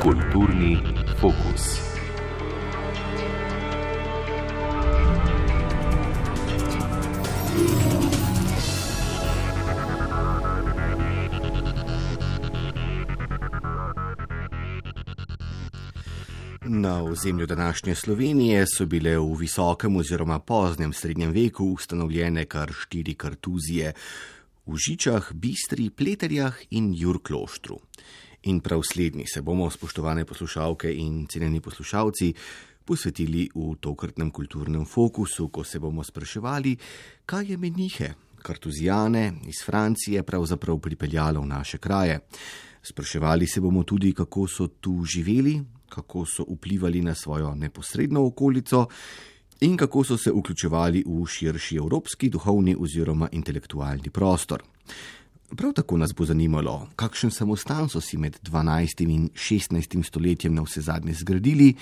Kulturni fokus. Ozemlju današnje Slovenije so bile v visokem oziroma poznem srednjem veku ustanovljene kar štiri kartuzije v Žičah, Bistri, Pleterjah in Jurkloštru. In prav slednji se bomo, spoštovane poslušalke in cenjeni poslušalci, posvetili v tokratnem kulturnem fokusu, ko se bomo spraševali, kaj je menihe, kartuzijane iz Francije pravzaprav pripeljalo v naše kraje. Spraševali se bomo tudi, kako so tu živeli, kako so vplivali na svojo neposredno okolico in kako so se vključevali v širši evropski duhovni oziroma intelektualni prostor. Prav tako nas bo zanimalo, kakšen samostan so si med 12. in 16. stoletjem na vse zadnje zgradili,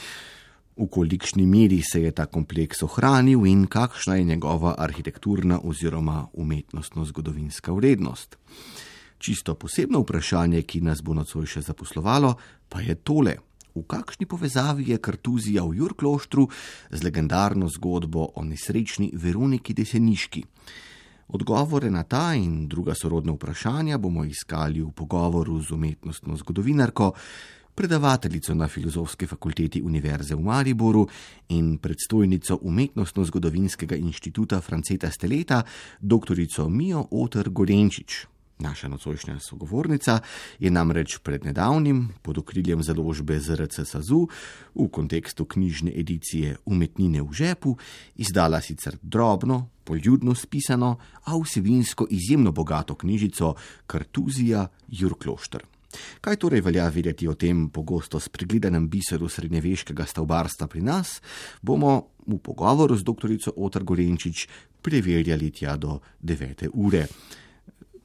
v kolikšni meri se je ta kompleks ohranil in kakšna je njegova arhitekturna oziroma umetnostno-zgodovinska vrednost. Čisto posebno vprašanje, ki nas bo nocoj še zaposlovalo, pa je tole v kakšni povezavi je kartuzija v Jurkloštru z legendarno zgodbo o nesrečni Veroniki Deseniški. Odgovore na ta in druga sorodna vprašanja bomo iskali v pogovoru z umetnostno zgodovinarko, predavateljico na Filozofski fakulteti Univerze v Mariboru in predstojnico Umetnostno-zgodovinskega inštituta Franceta Steleta, dr. Mijo Oter Gorenčič. Naša nocojšnja sogovornica je namreč pred nedavnim pod okriljem založbe ZRC Sazu v kontekstu knjižne edicije Umetnine v žepu izdala sicer drobno, poljudno spisano, a vsebinsko izjemno bogato knjižico Kartuzija Jurkloštr. Kaj torej velja vedeti o tem pogosto spregledanem biseru srednjeveškega stavbarstva pri nas, bomo v pogovoru z dr. Otar Gorenčič preverjali tja do 9. ure.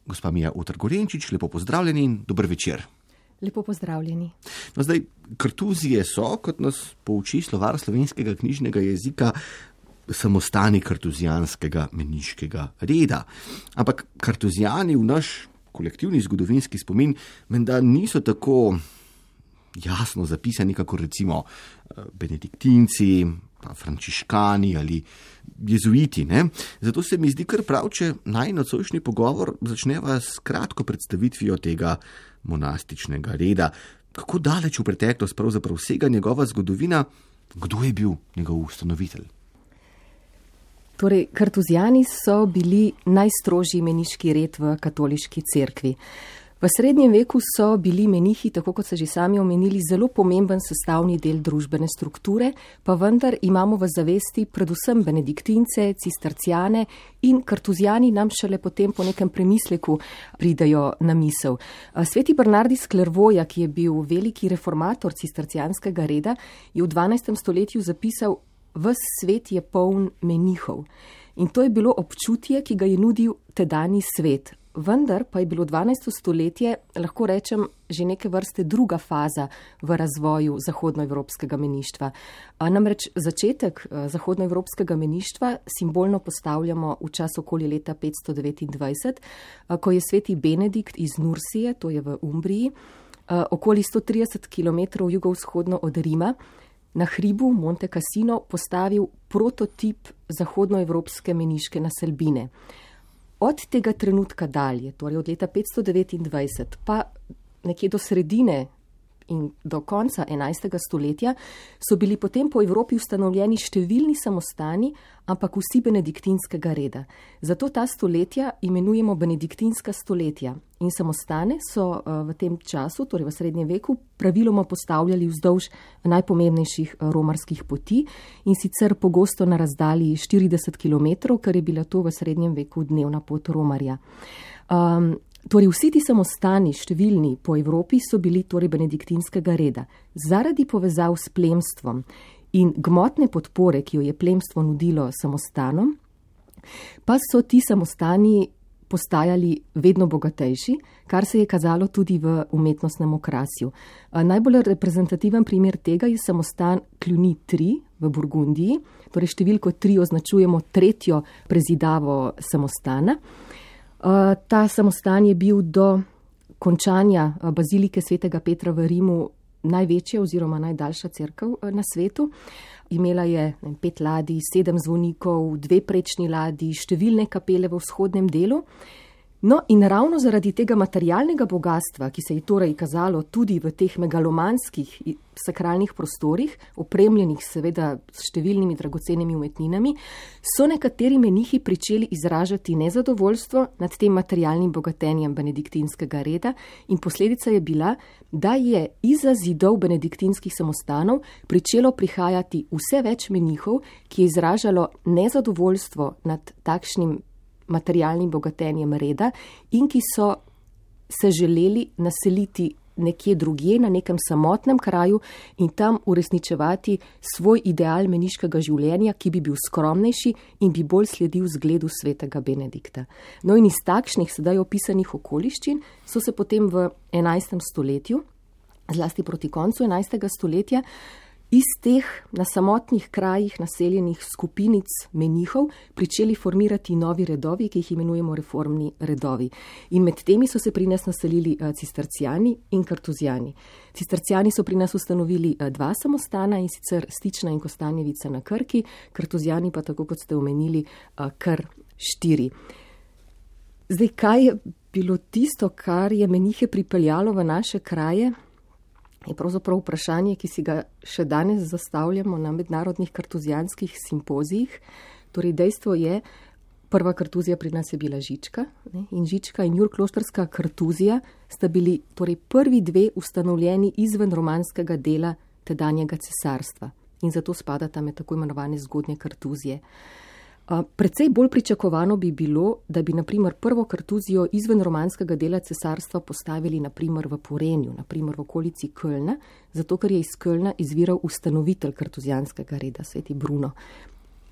Gospa Mija Utrgorenčič, lepo pozdravljeni in dober večer. Lepo pozdravljeni. No, zdaj, kartuzije so, kot nas pouči slovar slovenskega knjižnega jezika, samostani kartuzijanskega meniškega reda. Ampak kartuzijani v naš kolektivni zgodovinski spomin menda niso tako jasno zapisani, kot recimo eh, benediktinci, pa frančiškani ali jezuiti. Ne? Zato se mi zdi kar prav, če naj nocojšnji pogovor začneva s kratko predstavitvijo tega monastičnega reda. Kako daleč v preteklost pravzaprav vsega njegova zgodovina, kdo je bil njegov ustanovitelj? Torej, kartuzijani so bili najstrožji meniški red v katoliški cerkvi. V srednjem veku so bili menihi, tako kot so že sami omenili, zelo pomemben sestavni del družbene strukture, pa vendar imamo v zavesti predvsem benediktince, cistercijane in kartuzijani nam šele potem po nekem premisleku pridajo na misel. Sveti Bernardis Klervoja, ki je bil veliki reformator cistercijanskega reda, je v 12. stoletju zapisal, ves svet je poln menihov. In to je bilo občutje, ki ga je nudil tedajni svet, vendar pa je bilo 12. stoletje, lahko rečem, že neke vrste druga faza v razvoju zahodnoevropskega meništva. Namreč začetek zahodnoevropskega meništva simbolno postavljamo v čas okoli leta 529, ko je sveti Benedikt iz Nursije, to je v Umbriji, okoli 130 km jugovzhodno od Rima, na hribu Monte Cassino postavil prototip zahodnoevropske meniške naselbine od tega trenutka dalje, torej od leta 529 pa nekje do sredine in do konca 11. stoletja, so bili potem po Evropi ustanovljeni številni samostani, ampak vsi benediktinskega reda. Zato ta stoletja imenujemo benediktinska stoletja. In samostane so uh, v tem času, torej v srednjem veku, praviloma postavljali vzdolž najpomembnejših uh, romarskih poti in sicer pogosto na razdalji 40 km, kar je bila to v srednjem veku dnevna pot romarja. Um, Torej, vsi ti samostani, številni po Evropi, so bili torej benediktinskega reda. Zaradi povezav s plemstvom in gmotne podpore, ki jo je plemstvo nudilo samostanom, pa so ti samostani postajali vedno bogatejši, kar se je kazalo tudi v umetnostnem okrasju. Najbolj reprezentativen primer tega je samostan Cluny 3 v Burgundiji, torej številko 3 označujemo tretjo prezidavo samostana. Ta samostan je bil do končanja bazilike svetega Petra v Rimu največja oziroma najdaljša crkva na svetu. Imela je vem, pet ladij, sedem zvonikov, dve prečni ladji, številne kapele v vzhodnem delu. No, in ravno zaradi tega materialnega bogatstva, ki se je torej kazalo tudi v teh megalomanskih sakralnih prostorih, opremljenih seveda s številnimi dragocenimi umetninami, so nekateri menihi pričeli izražati nezadovoljstvo nad tem materialnim bogatenjem benediktinskega reda in posledica je bila, da je iza zidov benediktinskih samostanov pričelo prihajati vse več menihov, ki je izražalo nezadovoljstvo nad takšnim materialnim bogatenjem reda in ki so se želeli naseliti nekje drugje, na nekem samotnem kraju in tam uresničevati svoj ideal meniškega življenja, ki bi bil skromnejši in bi bolj sledil zgledu svetega Benedikta. No in iz takšnih sedaj opisanih okoliščin so se potem v 11. stoletju, zlasti proti koncu 11. stoletja, iz teh na samotnih krajih naseljenih skupinic menihov pričeli formirati novi redovi, ki jih imenujemo reformni redovi. In med temi so se pri nas naselili eh, cistercijani in kartuzijani. Cistercijani so pri nas ustanovili eh, dva samostana in sicer Stična in Kostanjevica na Krki, kartuzijani pa, tako kot ste omenili, eh, kar štiri. Zdaj, kaj je bilo tisto, kar je menihe pripeljalo v naše kraje? Je pravzaprav vprašanje, ki si ga še danes zastavljamo na mednarodnih kartuzijanskih simpozijih. Torej, dejstvo je, prva kartuzija pri nas je bila Žička ne? in Žička in Jurkloštrska kartuzija sta bili torej prvi dve ustanovljeni izven romanskega dela tedanjega cesarstva in zato spadata med tako imenovane zgodnje kartuzije. Predvsej bolj pričakovano bi bilo, da bi naprimer prvo kartuzijo izven romanskega dela cesarstva postavili naprimer v Porenju, naprimer v okolici Kölna, zato ker je iz Kölna izviral ustanovitelj kartuzijanskega reda, sveti Bruno.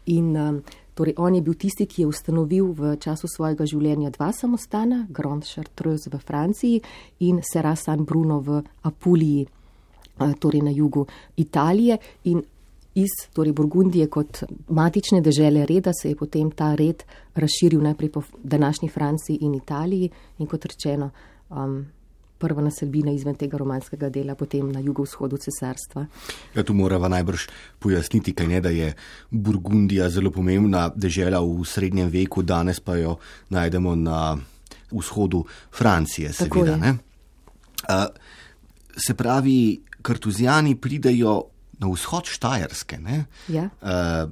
In torej on je bil tisti, ki je ustanovil v času svojega življenja dva samostana, Grand Chartreuse v Franciji in Serra San Bruno v Apuliji, torej na jugu Italije. In iz torej Burgundije kot matične dežele reda se je potem ta red razširil najprej po današnji Franciji in Italiji in kot rečeno, um, prva naselbina izven tega romanskega dela, potem na jugovzhodu cesarstva. Ja, tu moramo najbrž pojasniti, kaj ne, da je Burgundija zelo pomembna dežela v srednjem veku, danes pa jo najdemo na vzhodu Francije, seveda. Se pravi, kartuzijani pridejo na vzhod Štajerske. Ja. Uh,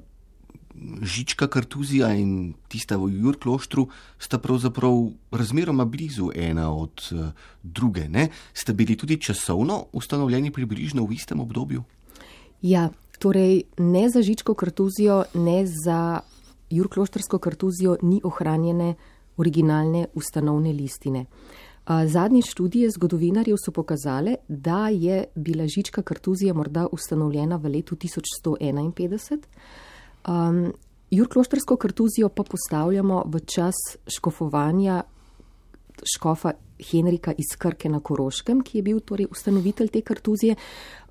Žička Kartuzija in tista v Jurkloštru sta pravzaprav razmeroma blizu ena od uh, druge. Ne? Ste bili tudi časovno ustanovljeni približno v istem obdobju? Ja, torej ne za Žičko Kartuzijo, ne za Jurkloštrsko Kartuzijo ni ohranjene originalne ustanovne listine. Zadnje študije zgodovinarjev so pokazale, da je bila Žička Kartuzija morda ustanovljena v letu 1151. Um, Jurkloštrsko kartuzijo pa postavljamo v čas škofovanja škofa Henrika iz Krke na Koroškem, ki je bil torej ustanovitelj te kartuzije,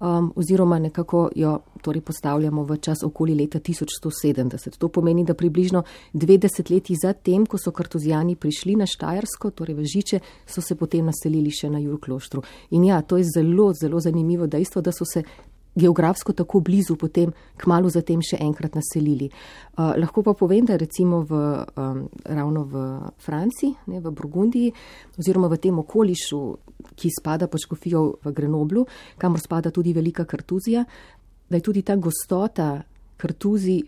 um, oziroma nekako jo torej postavljamo v čas okoli leta 1170. To pomeni, da približno dve desetletji zatem, ko so kartuzijani prišli na Štajersko, torej v Žiče, so se potem naselili še na Jurkloštru. In ja, to je zelo, zelo zanimivo dejstvo, da so se geografsko tako blizu, potem kmalo zatem še enkrat naselili. Uh, lahko pa povem, da recimo v, um, ravno v Franciji, ne, v Burgundiji, oziroma v tem okolišu, ki spada pod škofijo v Grenoblu, kamor spada tudi velika kartuzija, da je tudi ta gostota kartuzi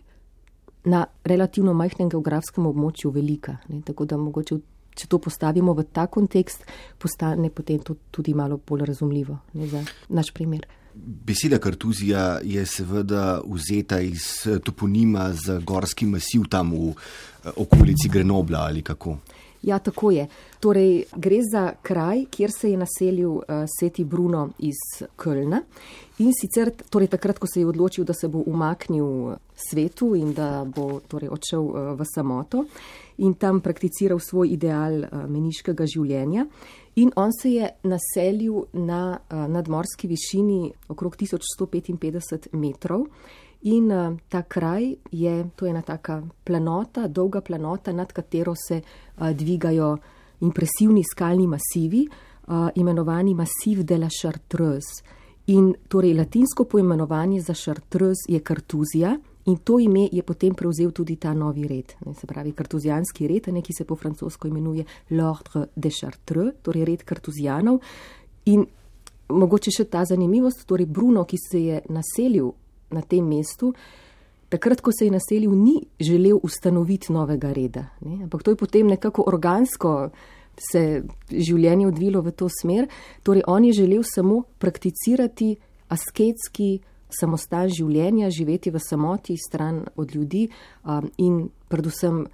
na relativno majhnem geografskem območju velika. Ne, tako da mogoče. Če to postavimo v ta kontekst, postane potem to tudi malo bolj razumljivo ne, za naš primer. Beseda kartuzija je seveda vzeta iz eh, toponima za gorski masiv tam v eh, okolici Grenobla ali kako. Ja, tako je. Torej, gre za kraj, kjer se je naselil uh, Sveti Bruno iz Kölna. In sicer torej, takrat, ko se je odločil, da se bo umaknil svetu in da bo torej, odšel uh, v samoto, in tam prakticiral svoj ideal meniškega življenja. In on se je naselil na nadmorski višini okrog 1155 metrov. In uh, ta kraj je, to je ena taka planota, dolga planota, nad katero se uh, dvigajo impresivni skalni masivi, uh, imenovani Massiv de la Chartreuse. In torej latinsko poimenovanje za Chartreuse je kartuzija. In to ime je potem prevzel tudi ta novi red, ne, se pravi kartuzijanski red, ne, ki se po francosko imenuje L'Ordre de Chartreux, torej red kartuzijanov. In mogoče še ta zanimivost, torej Bruno, ki se je naselil na tem mestu, takrat, ko se je naselil, ni želel ustanoviti novega reda. Ne? Ampak to je potem nekako organsko se življenje odvilo v to smer. Torej, on je želel samo prakticirati asketski samostan življenja, živeti v samoti, stran od ljudi um, in predvsem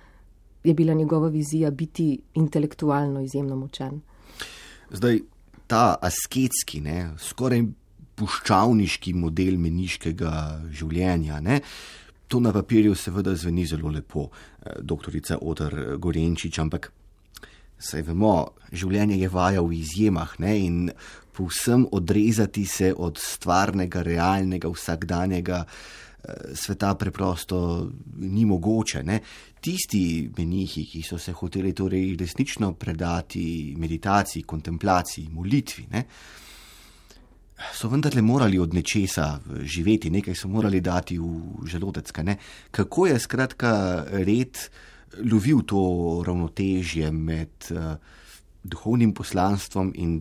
je bila njegova vizija biti intelektualno izjemno močan. Zdaj, ta asketski, ne, skoraj puščavniški model meniškega življenja. Ne? To na papirju seveda zveni zelo lepo, eh, doktorica Odr Gorenčič, ampak saj vemo, življenje je vaja v izjemah ne? in povsem odrezati se od stvarnega, realnega, vsakdanjega eh, sveta preprosto ni mogoče. Ne? Tisti menihi, ki so se hoteli torej resnično predati meditaciji, kontemplaciji, molitvi, ne? so vendarle morali od nečesa živeti, nekaj so morali dati v želodec. Kako je skratka red lovil to ravnotežje med uh, duhovnim poslanstvom in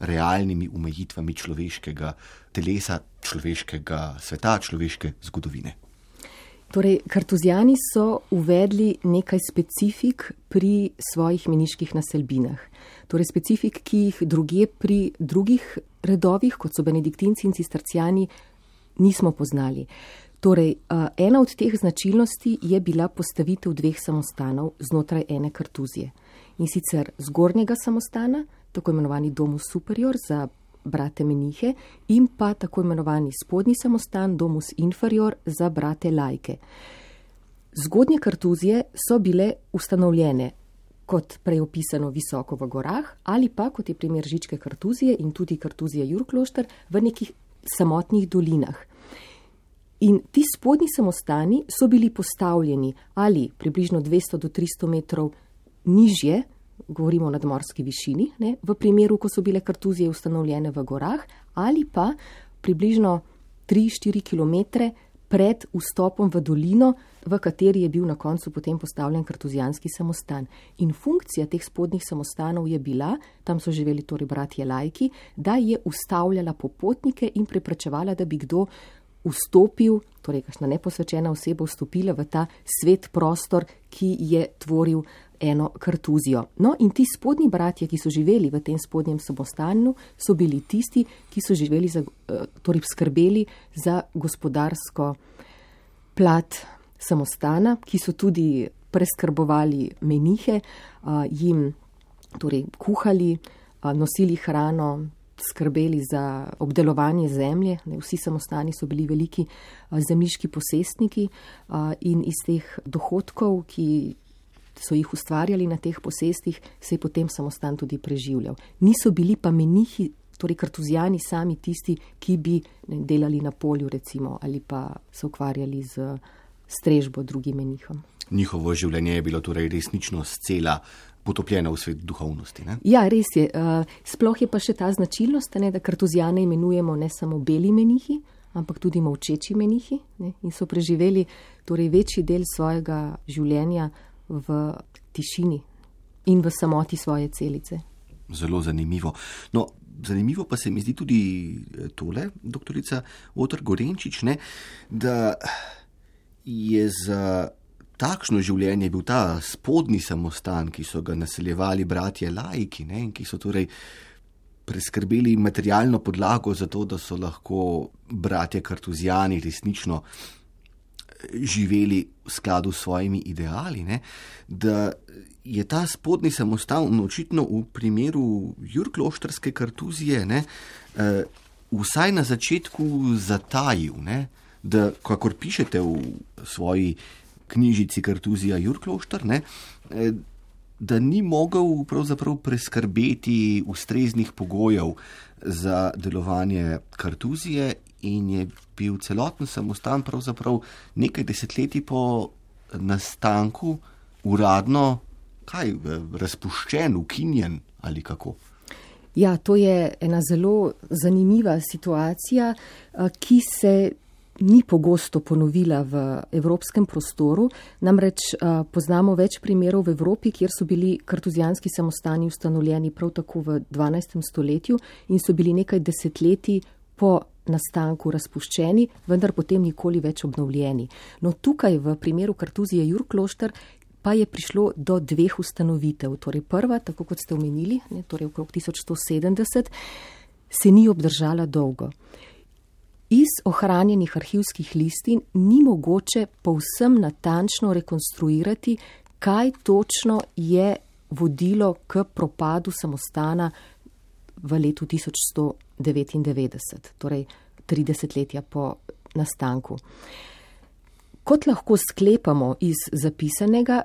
realnimi umejitvami človeškega telesa, človeškega sveta, človeške zgodovine? Torej, kartuzijani so uvedli nekaj specifik pri svojih meniških naselbinah. Torej, specifik, ki jih druge pri drugih redovih, kot so benediktinci in cistercijani, nismo poznali. Torej, ena od teh značilnosti je bila postavitev dveh samostanov znotraj ene kartuzije. In sicer zgornjega samostana, tako imenovani domus superior za brate menihe, in pa tako imenovani spodnji samostan, domus inferior za brate lajke. Zgodnje kartuzije so bile ustanovljene kot prej opisano visoko v gorah, ali pa kot je primer Žičke kartuzije in tudi kartuzije Jurklošter v nekih samotnih dolinah. In ti spodnji samostani so bili postavljeni ali približno 200 do 300 metrov nižje, govorimo o nadmorski višini, ne, v primeru, ko so bile kartuzije ustanovljene v gorah, ali pa približno 3-4 km pred vstopom v dolino, v kateri je bil na koncu potem postavljen kartuzijanski samostan. In funkcija teh spodnjih samostanov je bila, tam so živeli torej bratje Lajki, da je ustavljala popotnike in preprečevala, da bi kdo vstopil, torej kakšna neposvečena oseba vstopila v ta svet prostor, ki je tvoril eno kartuzijo. No, in ti spodnji bratje, ki so živeli v tem spodnjem samostanu, so bili tisti, ki so živeli, za, eh, torej skrbeli za gospodarsko plat samostana, ki so tudi preskrbovali menihe, jim torej kuhali, nosili hrano, skrbeli za obdelovanje zemlje. Vsi samostani so bili veliki zemljiški posestniki in iz teh dohodkov, ki so jih ustvarjali na teh posestih, se je potem samostan tudi preživljal. Niso bili pa menihi, torej kartuzijani sami tisti, ki bi ne, delali na polju recimo ali pa se ukvarjali z strežbo drugim menihom. Njihovo življenje je bilo torej resnično scela. Potopljena v svet duhovnosti. Ne? Ja, res je. Sploh je pa še ta značilnost, ne, da kartuzijane imenujemo ne samo beli menihi, ampak tudi molčeči menihi ne, in so preživeli torej večji del svojega življenja v tišini in v samoti svoje celice. Zelo zanimivo. No, zanimivo pa se mi zdi tudi eh, tole, doktorica Otr Gorenčič, ne, da je za takšno življenje bil ta spodnji samostan, ki so ga naseljevali bratje laiki ne, in ki so torej preskrbeli materialno podlago za to, da so lahko bratje kartuzijani resnično živeli v skladu s svojimi ideali, ne, da je ta spodnji samostan očitno v primeru Jurkloštrske kartuzije ne, eh, vsaj na začetku zatajil, ne, da, kakor pišete v svoji knjižici Kartuzija Jurklošter, ne, eh, da ni mogel pravzaprav preskrbeti ustreznih pogojev za delovanje Kartuzije in je bil celoten samostan pravzaprav nekaj desetletij po nastanku uradno kaj, razpuščen, ukinjen ali kako. Ja, to je ena zelo zanimiva situacija, ki se ni pogosto ponovila v evropskem prostoru. Namreč poznamo več primerov v Evropi, kjer so bili kartuzijanski samostani ustanovljeni prav tako v 12. stoletju in so bili nekaj desetletij po nastanku razpuščeni, vendar potem nikoli več obnovljeni. No, tukaj v primeru kartuzije Jurklošter pa je prišlo do dveh ustanovitev. Torej prva, tako kot ste omenili, ne, torej okrog 1170, se ni obdržala dolgo. Iz ohranjenih arhivskih listin ni mogoče povsem natančno rekonstruirati, kaj točno je vodilo k propadu samostana v letu 1199, torej 30 letja po nastanku. Kot lahko sklepamo iz zapisanega,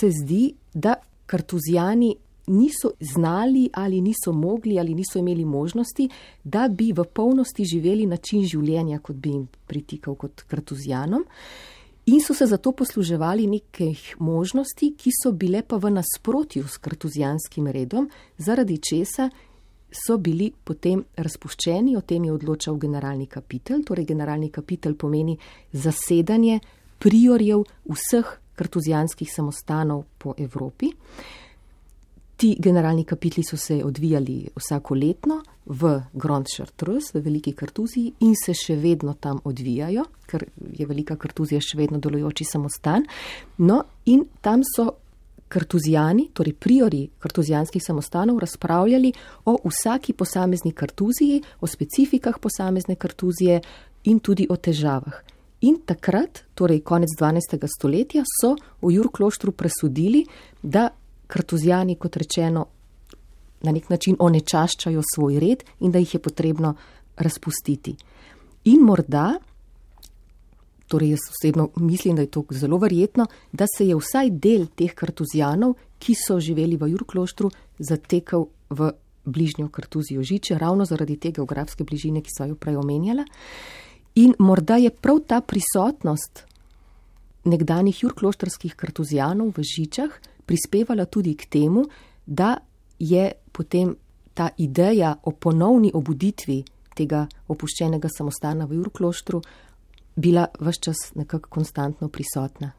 se zdi, da kartuzijani niso znali ali niso mogli ali niso imeli možnosti, da bi v polnosti živeli način življenja, kot bi jim pritikal kot kartuzijanom. In so se zato posluževali nekih možnosti, ki so bile pa v nasprotju s kartuzijanskim redom, zaradi česa so bili potem razpuščeni, o tem je odločal generalni kapitel. Torej, generalni kapitel pomeni zasedanje priorjev vseh kartuzijanskih samostanov po Evropi. Ti generalni kapitli so se odvijali vsako letno v Grand Chartreuse, v Veliki Kartuziji in se še vedno tam odvijajo, ker je Velika Kartuzija še vedno delujoči samostan. No, in tam so kartuzijani, torej priori kartuzijanskih samostanov, razpravljali o vsaki posamezni kartuziji, o specifikah posamezne kartuzije in tudi o težavah. In takrat, torej konec 12. stoletja, so v Jurkloštru presudili, da kartuzijani, kot rečeno, na nek način onečaščajo svoj red in da jih je potrebno razpustiti. In morda Torej, jaz osebno mislim, da je to zelo verjetno, da se je vsaj del teh kartuzijanov, ki so živeli v Jurkloštru, zatekal v bližnjo kartuzijo Žiče, ravno zaradi te geografske bližine, ki so jo prej omenjala. In morda je prav ta prisotnost nekdanjih jurkloštrskih kartuzijanov v Žičah prispevala tudi k temu, da je potem ta ideja o ponovni obuditvi tega opuščenega samostana v Jurkloštru bila vse čas nekako konstantno prisotna.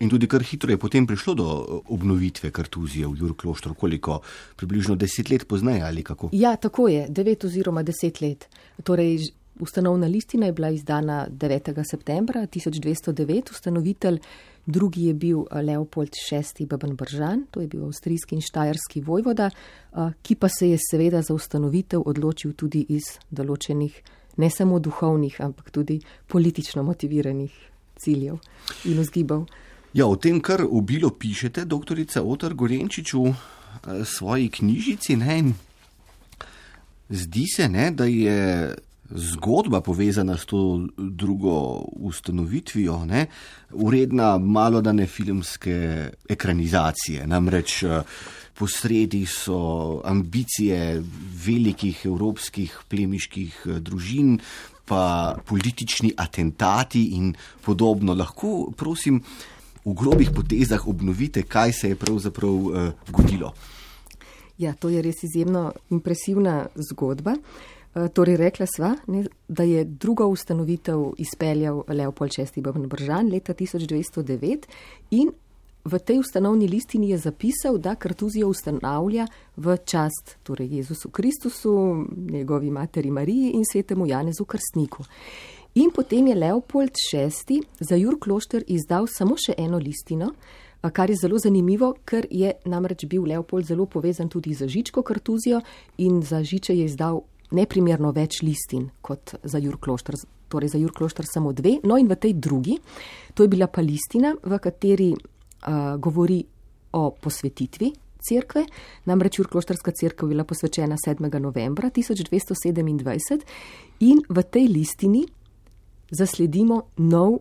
In tudi kar hitro je potem prišlo do obnovitve kartuzije v Jurkloštru, koliko približno deset let pozneje ali kako? Ja, tako je, devet oziroma deset let. Torej, ustanovna listina je bila izdana 9. septembra 1209, ustanovitelj drugi je bil Leopold VI. Baben Bržan, to je bil avstrijski in štajerski vojvoda, ki pa se je seveda za ustanovitev odločil tudi iz določenih ne samo duhovnih, ampak tudi politično motiviranih ciljev in vzgibov. Ja, o tem, kar obilo pišete, doktorica Otar Gorenčič v eh, svoji knjižici, ne, zdi se, ne, da je zgodba povezana s to drugo ustanovitvijo, ne, uredna malodane filmske ekranizacije. Namreč uh, posredi so ambicije velikih evropskih plemiških eh, družin, pa politični atentati in podobno. Lahko, prosim, v grobih potezah obnovite, kaj se je pravzaprav uh, zgodilo. Ja, to je res izjemno impresivna zgodba. Uh, torej, rekla sva, ne, da je drugo ustanovitev izpeljal Leopold VI. Bržan leta 1209 in V tej ustanovni listini je zapisal, da Kartuzijo ustanavlja v čast torej Jezusu Kristusu, njegovi materi Mariji in svetemu Janezu Krstniku. In potem je Leopold VI. za Jur Klošter izdal samo še eno listino, kar je zelo zanimivo, ker je namreč bil Leopold zelo povezan tudi za Žičko Kartuzijo in za Žiče je izdal neprimerno več listin kot za Jur Klošter, torej za Jur Klošter samo dve. No in v tej drugi, to je bila pa listina, v kateri govori o posvetitvi cerkve. Namreč Jurkloštarska cerkev je bila posvečena 7. novembra 1227 in v tej listini zasledimo nov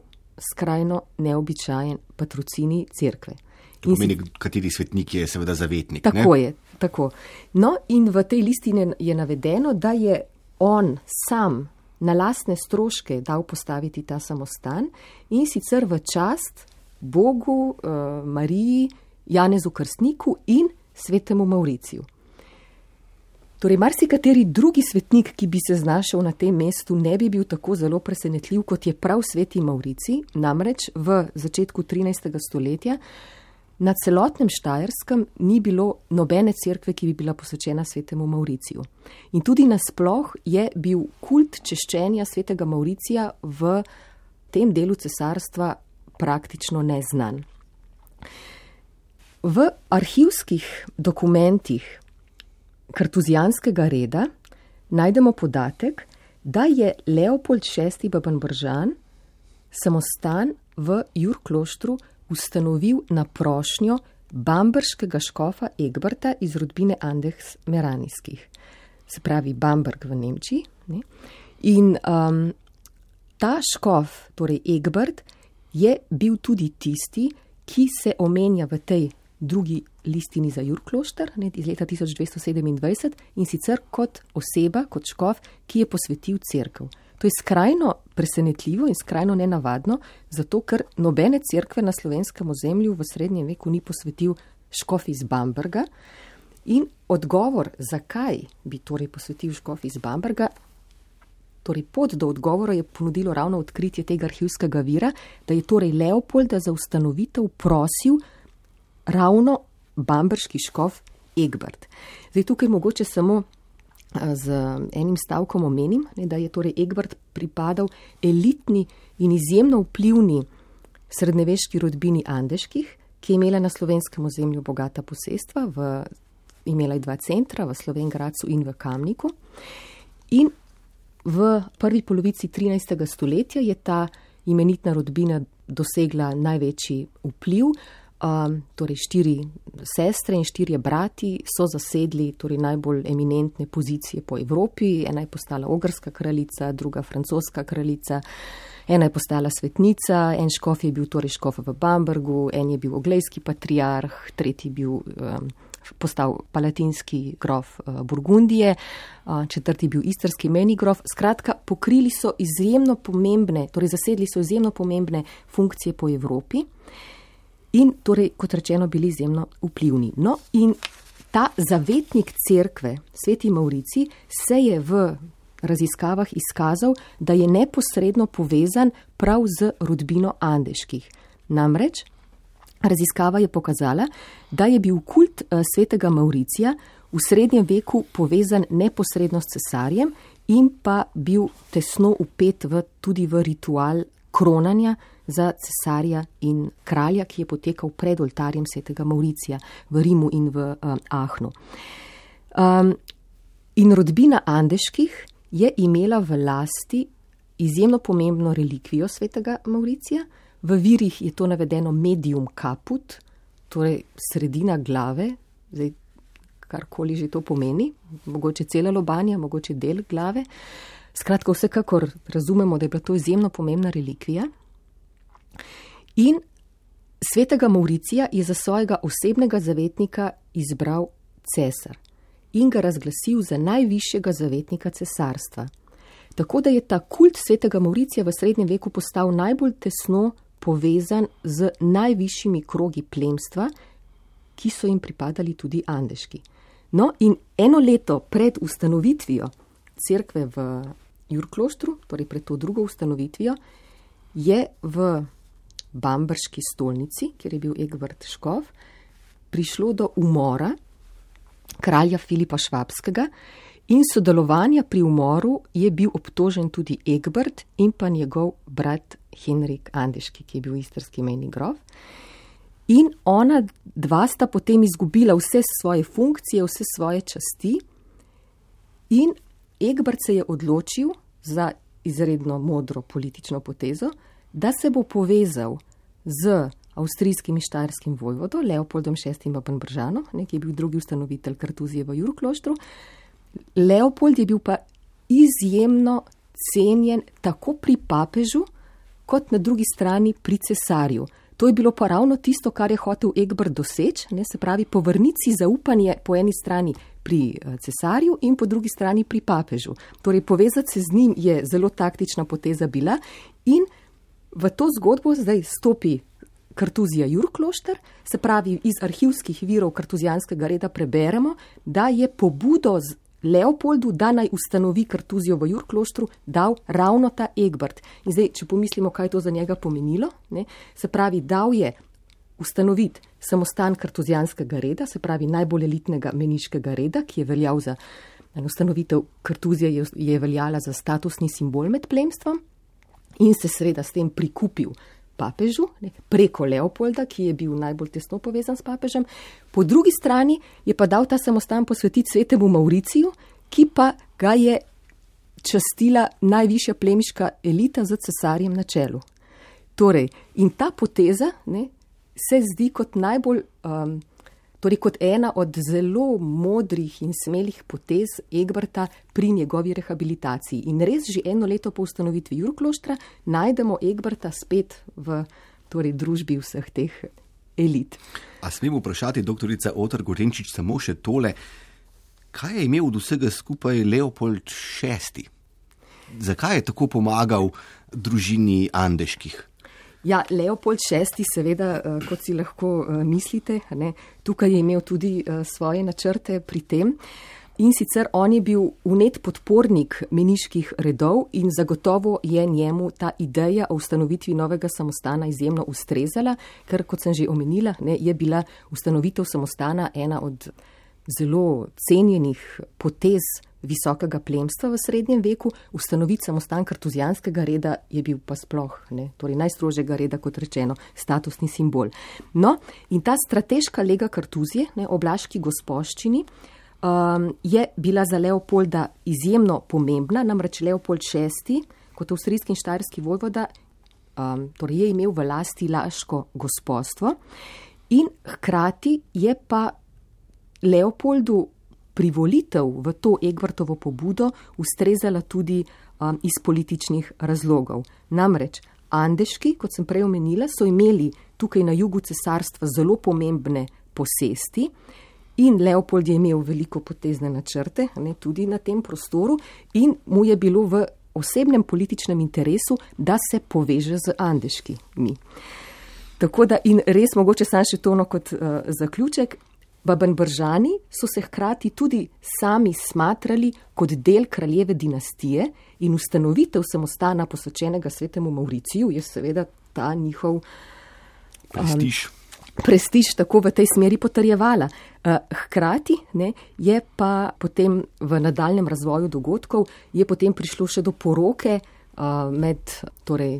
skrajno neobičajen patrocini cerkve. To pomeni, kateri svetnik je seveda zavetnik. Tako ne? je, tako. No, in v tej listini je navedeno, da je on sam na lastne stroške dal postaviti ta samostan in sicer v čast Bogu, uh, Mariji, Janezu Krstniku in svetemu Mauriciju. Torej, marsikateri drugi svetnik, ki bi se znašel na tem mestu, ne bi bil tako zelo presenetljiv, kot je prav sveti Maurici, namreč v začetku 13. stoletja na celotnem Štajerskem ni bilo nobene cerkve, ki bi bila posvečena svetemu Mauriciju. In tudi nasploh je bil kult češčenja svetega Mauricija v tem delu cesarstva praktično neznan. V arhivskih dokumentih kartuzijanskega reda najdemo podatek, da je Leopold VI. Babenbržan samostan v Jurkloštru ustanovil na prošnjo bamberškega škofa Egberta iz rodbine Andehs Meranijskih, se pravi Bamberg v Nemčiji. Ne? In um, ta škof, torej Egbert, je bil tudi tisti, ki se omenja v tej drugi listini za Jurklošter iz leta 1227 in sicer kot oseba, kot škof, ki je posvetil crkv. To je skrajno presenetljivo in skrajno nenavadno, zato ker nobene cerkve na slovenskem ozemlju v srednjem veku ni posvetil škof iz Bamberga. In odgovor, zakaj bi torej posvetil škof iz Bamberga, torej pot do odgovora je ponudilo ravno odkritje tega arhivskega vira, da je torej Leopolda za ustanovitev prosil ravno bamberški škof Egbert. Zdaj tukaj mogoče samo z enim stavkom omenim, ne, da je torej Egbert pripadal elitni in izjemno vplivni srednjeveški rodbini Andeških, ki je imela na slovenskem ozemlju bogata posestva, v, imela je dva centra, v Slovengracu in v Kamniku. In v prvi polovici 13. stoletja je ta imenitna rodbina dosegla največji vpliv. Um, torej, štiri sestre in štirje brati so zasedli torej, najbolj eminentne pozicije po Evropi. Ena je postala ogrska kraljica, druga francoska kraljica, ena je postala svetnica, en škof je bil torej škof v Bambergu, en je bil oglejski patriarh, tretji je bil um, postal palatinski grof uh, Burgundije, uh, četrti bil istrski meni grof. Skratka, pokrili so izjemno pomembne, torej zasedli so izjemno pomembne funkcije po Evropi in torej, kot rečeno, bili izjemno vplivni. No, in ta zavetnik cerkve, sveti Maurici, se je v raziskavah izkazal, da je neposredno povezan prav z rodbino Andeških. Namreč raziskava je pokazala, da je bil kult eh, svetega Mauricija v srednjem veku povezan neposredno s cesarjem in pa bil tesno upet v, tudi v ritual kronanja za cesarja in kralja, ki je potekal pred oltarjem svetega Mauricija v Rimu in v um, Ahnu. Um, in rodbina Andeških je imela v lasti izjemno pomembno relikvijo svetega Mauricija. V virih je to navedeno medium caput, torej sredina glave, zdaj karkoli že to pomeni, mogoče cela lobanja, mogoče del glave. Skratka, vsekakor razumemo, da je bila to izjemno pomembna relikvija. In svetega Mauricija je za svojega osebnega zavetnika izbral cesar in ga razglasil za najvišjega zavetnika cesarstva. Tako da je ta kult svetega Mauricija v srednjem veku postal najbolj tesno povezan z najvišjimi krogi plemstva, ki so jim pripadali tudi andeški. No, in eno leto pred ustanovitvijo cerkve v Jurkloštru, torej pred to drugo ustanovitvijo, je v Bamberški stolnici, kjer je bil Egbert Škov, prišlo do umora kralja Filipa Švabskega in sodelovanja pri umoru je bil obtožen tudi Egbert in pa njegov brat Henrik Andeški, ki je bil istrski meni grof. In ona dva sta potem izgubila vse svoje funkcije, vse svoje časti, in Egbert se je odločil za izredno modro politično potezo, da se bo povezal z avstrijskim in štajerskim vojvodom Leopoldom VI. Babenbržanom, ki je bil drugi ustanovitelj Kartuzije v Jurkloštru. Leopold je bil pa izjemno cenjen tako pri papežu, kot na drugi strani pri cesarju. To je bilo pa ravno tisto, kar je hotel Egbert doseči, ne, se pravi, povrniti zaupanje po eni strani pri eh, cesarju in po drugi strani pri papežu. Torej, povezati se z njim je zelo taktična poteza bila in v to zgodbo zdaj stopi Kartuzija Jurklošter, se pravi, iz arhivskih virov kartuzijanskega reda preberemo, da je pobudo Leopoldu, da naj ustanovi Kartuzijo v Jurkloštru, dal ravno ta Egbert. In zdaj, če pomislimo, kaj je to za njega pomenilo, ne, se pravi, dal je ustanoviti samostan kartuzijanskega reda, se pravi najbolj elitnega meniškega reda, ki je veljal za ustanovitev Kartuzije, je, je veljala za statusni simbol med plemstvom in se seveda s tem prikupil papežu ne, preko Leopolda, ki je bil najbolj tesno povezan s papežem. Po drugi strani je pa dal ta samostan posvetiti svetemu Mauriciju, ki pa ga je častila najvišja plemiška elita z cesarjem na čelu. Torej, in ta poteza ne, se zdi kot najbolj, um, torej kot ena od zelo modrih in smelih potez Egberta pri njegovi rehabilitaciji. In res že eno leto po ustanovitvi Jurkloštra najdemo Egberta spet v torej, družbi vseh teh elit. A smem vprašati, doktorica Otr Gorenčič, samo še tole, kaj je imel od vsega skupaj Leopold VI? Zakaj je tako pomagal družini Andeških? Ja, Leopold VI, seveda, eh, kot si lahko eh, mislite, ne, tukaj je imel tudi eh, svoje načrte pri tem. In sicer on je bil unet podpornik meniških redov in zagotovo je njemu ta ideja o ustanovitvi novega samostana izjemno ustrezala, ker, kot sem že omenila, ne, je bila ustanovitev samostana ena od zelo cenjenih potez visokega plemstva v srednjem veku, ustanoviti samostan kartuzijanskega reda je bil pa sploh, ne, torej najstrožjega reda, kot rečeno, statusni simbol. No, in ta strateška lega kartuzije, ne, oblaški gospoščini, um, je bila za Leopolda izjemno pomembna, namreč Leopold VI, kot avstrijski in štajerski vojvoda, um, torej je imel v lasti laško gospodstvo in hkrati je pa Leopoldu privolitev v to Egvartovo pobudo ustrezala tudi um, iz političnih razlogov. Namreč Andeški, kot sem prej omenila, so imeli tukaj na jugu cesarstva zelo pomembne posesti in Leopold je imel veliko potezne načrte ne, tudi na tem prostoru in mu je bilo v osebnem političnem interesu, da se poveže z Andeškimi. Tako da in res mogoče sam še tono kot uh, zaključek, Babenbržani so se hkrati tudi sami smatrali kot del kraljeve dinastije in ustanovitev samostana posvečenega svetemu Mauriciju je seveda ta njihov um, prestiž. Prestiž tako v tej smeri potrjevala. Uh, hkrati ne, je pa potem v nadaljem razvoju dogodkov prišlo še do poroke uh, med torej,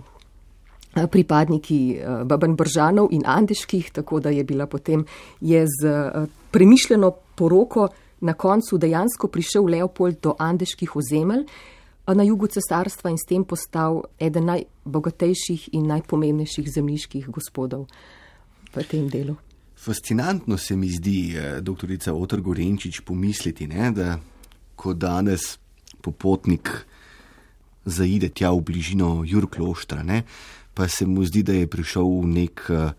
pripadniki eh, Baben Bržanov in Andeških, tako da je bila potem je z eh, premišljeno poroko na koncu dejansko prišel Leopold do Andeških ozemelj na jugu cesarstva in s tem postal eden najbogatejših in najpomembnejših zemljiških gospodov v tem delu. Fascinantno se mi zdi, doktorica Otr Gorenčič, pomisliti, ne, da ko danes popotnik zaide tja v bližino Jurkloštra, ne, pa se mu zdi, da je prišel v nek uh,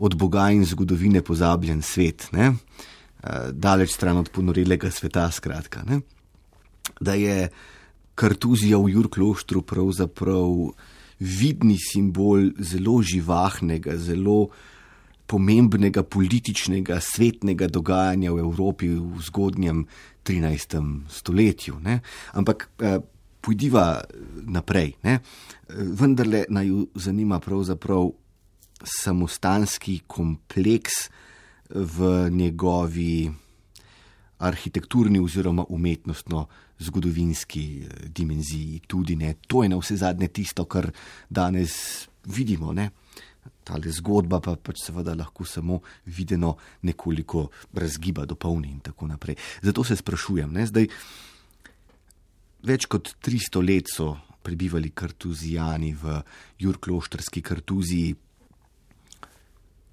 od Boga in zgodovine pozabljen svet, uh, daleč stran od ponorilega sveta, skratka. Ne? Da je kartuzija v Jurkloštru pravzaprav vidni simbol zelo živahnega, zelo pomembnega političnega, svetnega dogajanja v Evropi v zgodnjem 13. stoletju. Ne? Ampak uh, pojdiva naprej. Ne? Vendarle naj jo zanima pravzaprav samostanski kompleks v njegovi arhitekturni oziroma umetnostno zgodovinski eh, dimenziji. Tudi ne. To je na vse zadnje tisto, kar danes vidimo. Tale zgodba pa pač seveda lahko samo videno nekoliko razgiba, dopolni in tako naprej. Zato se sprašujem, ne? zdaj. Več kot 300 let so prebivali kartuzijani v Jurkloštrski kartuziji.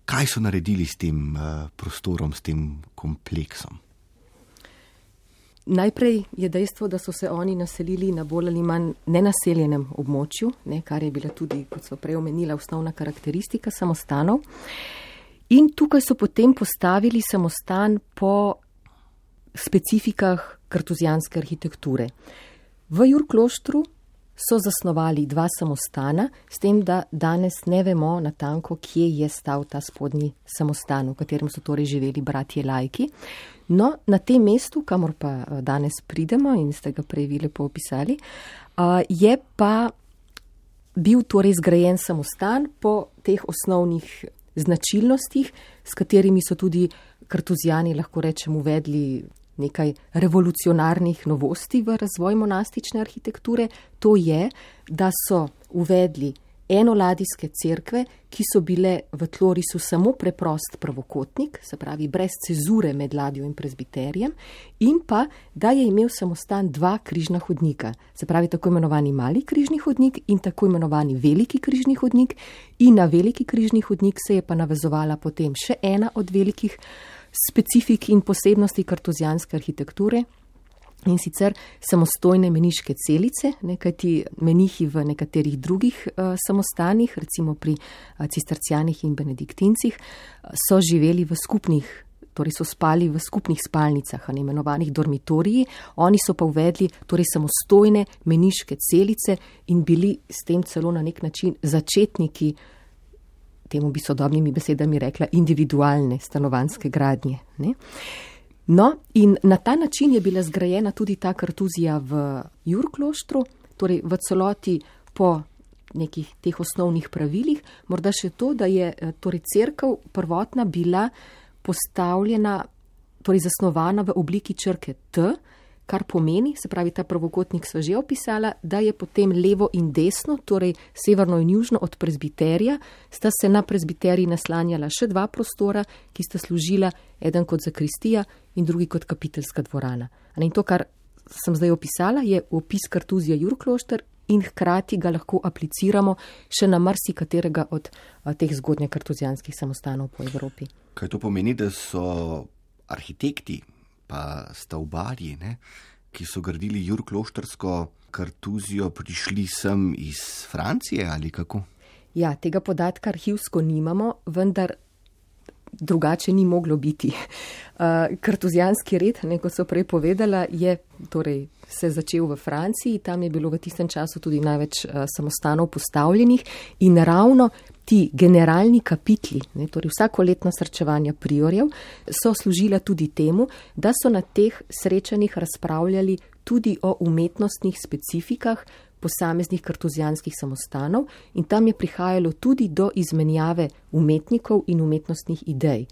Kaj so naredili s tem uh, prostorom, s tem kompleksom? Najprej je dejstvo, da so se oni naselili na bolj ali manj nenaseljenem območju, ne, kar je bila tudi, kot so prej omenila, osnovna karakteristika samostanov. In tukaj so potem postavili samostan po specifikah kartuzijanske arhitekture. V Jurkloštru so zasnovali dva samostana, s tem, da danes ne vemo natanko, kje je stal ta spodnji samostan, v katerem so torej živeli bratje Lajki. No, na tem mestu, kamor pa eh, danes pridemo in ste ga prej vi lepo opisali, eh, je pa bil torej zgrajen samostan po teh osnovnih značilnostih, s katerimi so tudi kartuzijani, lahko rečem, uvedli nekaj revolucionarnih novosti v razvoj monastične arhitekture, to je, da so uvedli enoladijske cerkve, ki so bile v tlorisu samo preprost pravokotnik, se pravi brez cezure med ladjo in prezbiterijem, in pa, da je imel samostan dva križna hodnika, se pravi tako imenovani mali križni hodnik in tako imenovani veliki križni hodnik, in na veliki križni hodnik se je pa navezovala potem še ena od velikih specifik in posebnosti kartuzijanske arhitekture. In sicer samostojne meniške celice, nekaj ti menihi v nekaterih drugih uh, samostanih, recimo pri uh, cistercijanih in benediktincih, so živeli v skupnih, torej so spali v skupnih spalnicah, ne imenovanih dormitoriji, oni so pa uvedli torej samostojne meniške celice in bili s tem celo na nek način začetniki uh, temu bi sodobnimi besedami rekla, individualne stanovanske gradnje. Ne? No, in na ta način je bila zgrajena tudi ta kartuzija v Jurkloštru, torej v celoti po nekih teh osnovnih pravilih. Morda še to, da je eh, torej crkva prvotna bila postavljena, torej zasnovana v obliki črke T, kar pomeni, se pravi, ta pravokotnik so že opisala, da je potem levo in desno, torej severno in južno od prezbiterija, sta se na prezbiteriji naslanjala še dva prostora, ki sta služila eden kot zakristija in drugi kot kapiteljska dvorana. In to, kar sem zdaj opisala, je opis kartuzija Jurklošter in hkrati ga lahko apliciramo še na marsikaterega od teh zgodnje kartuzijanskih samostanov po Evropi. Kaj to pomeni, da so arhitekti pa stavbarji, ne, ki so gradili Jurkloštrsko kartuzijo, prišli sem iz Francije ali kako? Ja, tega podatka arhivsko nimamo, vendar drugače ni moglo biti. Uh, kartuzijanski red, neko so prej povedala, je torej se začel v Franciji, tam je bilo v tistem času tudi največ uh, samostanov postavljenih in ravno ti generalni kapitli, ne, torej vsako letno srečevanje priorjev, so služila tudi temu, da so na teh srečanjih razpravljali tudi o umetnostnih specifikah posameznih kartuzijanskih samostanov in tam je prihajalo tudi do izmenjave umetnikov in umetnostnih idej.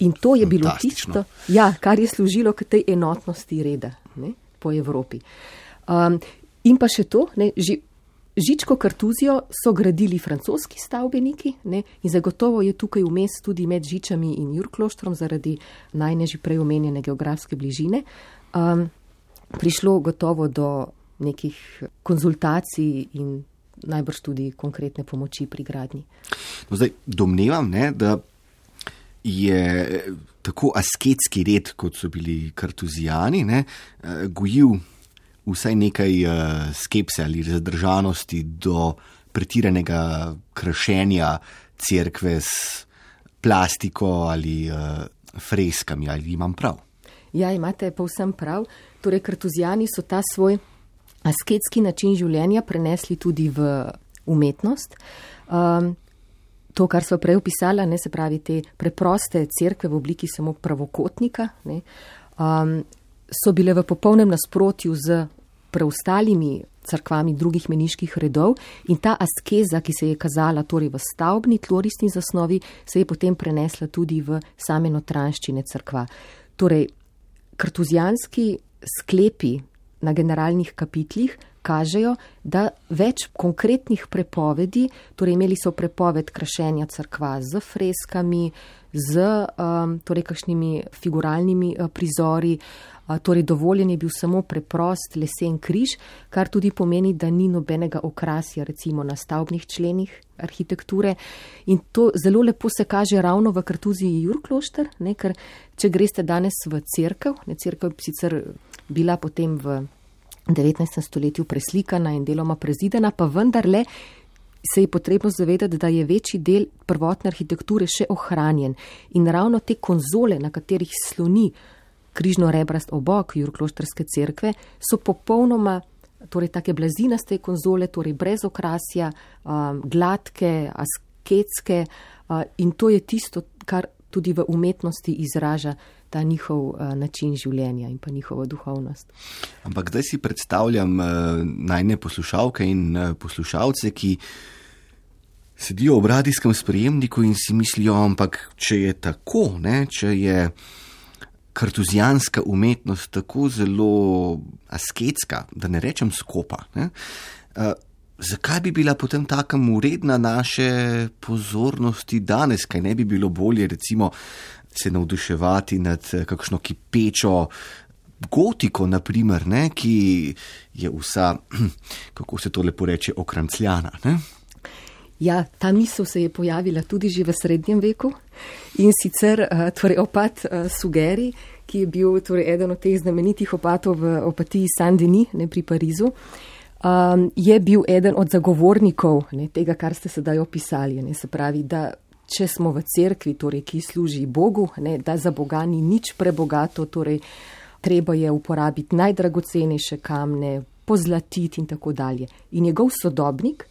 In to je bilo tisto, ja, kar je služilo k tej enotnosti reda ne, po Evropi. Um, in pa še to, ne, že Žičko kartuzijo so gradili francoski stavbeniki ne, in zagotovo je tukaj vmes tudi med Žičami in Jurkloštrom zaradi najneži prej omenjene geografske bližine. Um, prišlo gotovo do nekih konzultacij in najbrž tudi konkretne pomoči pri gradnji. No, zdaj, domnevam, ne, da je tako asketski red, kot so bili kartuzijani, ne, eh, gojil vsaj nekaj uh, skepse ali zadržanosti do pretiranega krašenja cerkve s plastiko ali freskami, ali imam prav? Ja, imate povsem prav. Torej, kartuzijani so ta svoj asketski način življenja prenesli tudi v umetnost. Um, to, kar so prej opisala, ne se pravi te preproste cerkve v obliki samo pravokotnika, ne, um, so bile v popolnem nasprotju z preostalimi crkvami drugih meniških redov in ta askeza, ki se je kazala torej v stavbni tlorisni zasnovi, se je potem prenesla tudi v same notranščine crkva. Torej, kartuzijanski sklepi na generalnih kapitlih kažejo, da več konkretnih prepovedi, torej imeli so prepoved krašenja crkva z freskami, z um, torej kakšnimi figuralnimi uh, prizori, uh, torej dovoljen je bil samo preprost lesen križ, kar tudi pomeni, da ni nobenega okrasja recimo na stavbnih členih arhitekture. In to zelo lepo se kaže ravno v kartuziji Jurklošter, ne, ker če greste danes v crkav, ne crkav sicer bila potem v 19. stoletju preslikana in deloma prezidana, pa vendarle se je potrebno zavedati, da je večji del prvotne arhitekture še ohranjen in ravno te konzole, na katerih sloni križno rebrast obok Jurkloštrske cerkve, so popolnoma, torej take blazinaste konzole, torej brez okrasja, um, gladke, asketske uh, in to je tisto, kar tudi v umetnosti izraža ta njihov uh, način življenja in pa njihovo duhovnost. Ampak zdaj si predstavljam uh, najne poslušalke in uh, poslušalce, ki sedijo v radijskem sprejemniku in si mislijo, ampak če je tako, ne, če je kartuzijanska umetnost tako zelo asketska, da ne rečem skopa. Ne, uh, Zakaj bi bila potem tako uredna naše pozornosti danes, kaj ne bi bilo bolje, recimo, se navduševati nad kakšno kipečo gotiko, naprimer, ne, ki je vsa, kako se to lepo reče, okrancljana. Ne? Ja, ta misel se je pojavila tudi že v srednjem veku in sicer eh, torej, opat eh, Sugeri, ki je bil torej, eden od teh znamenitih opatov v opatiji Sandini, ne pri Parizu. Um, je bil eden od zagovornikov ne, tega, kar ste sedaj opisali. Ne, se pravi, da če smo v cerkvi, torej, ki služi Bogu, ne, da za Boga ni nič prebogato, torej, treba je uporabiti najdragocenejše kamne, pozlatiti in tako dalje. In njegov sodobnik,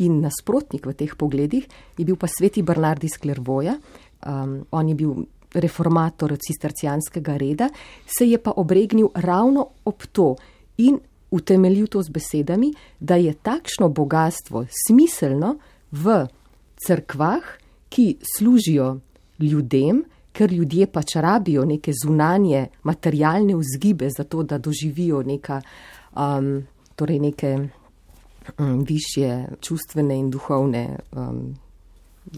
in nasprotnik v teh pogledih je bil pa sveti Bernard iz Klervoja. Um, on je bil reformator cistercijanskega reda, se je pa obregnil ravno ob to in utemeljil to z besedami, da je takšno bogatstvo smiselno v crkvah, ki služijo ljudem, ker ljudje pač rabijo neke zunanje materialne vzgibe za to, da doživijo neka, um, torej neke um, višje čustvene in duhovne um,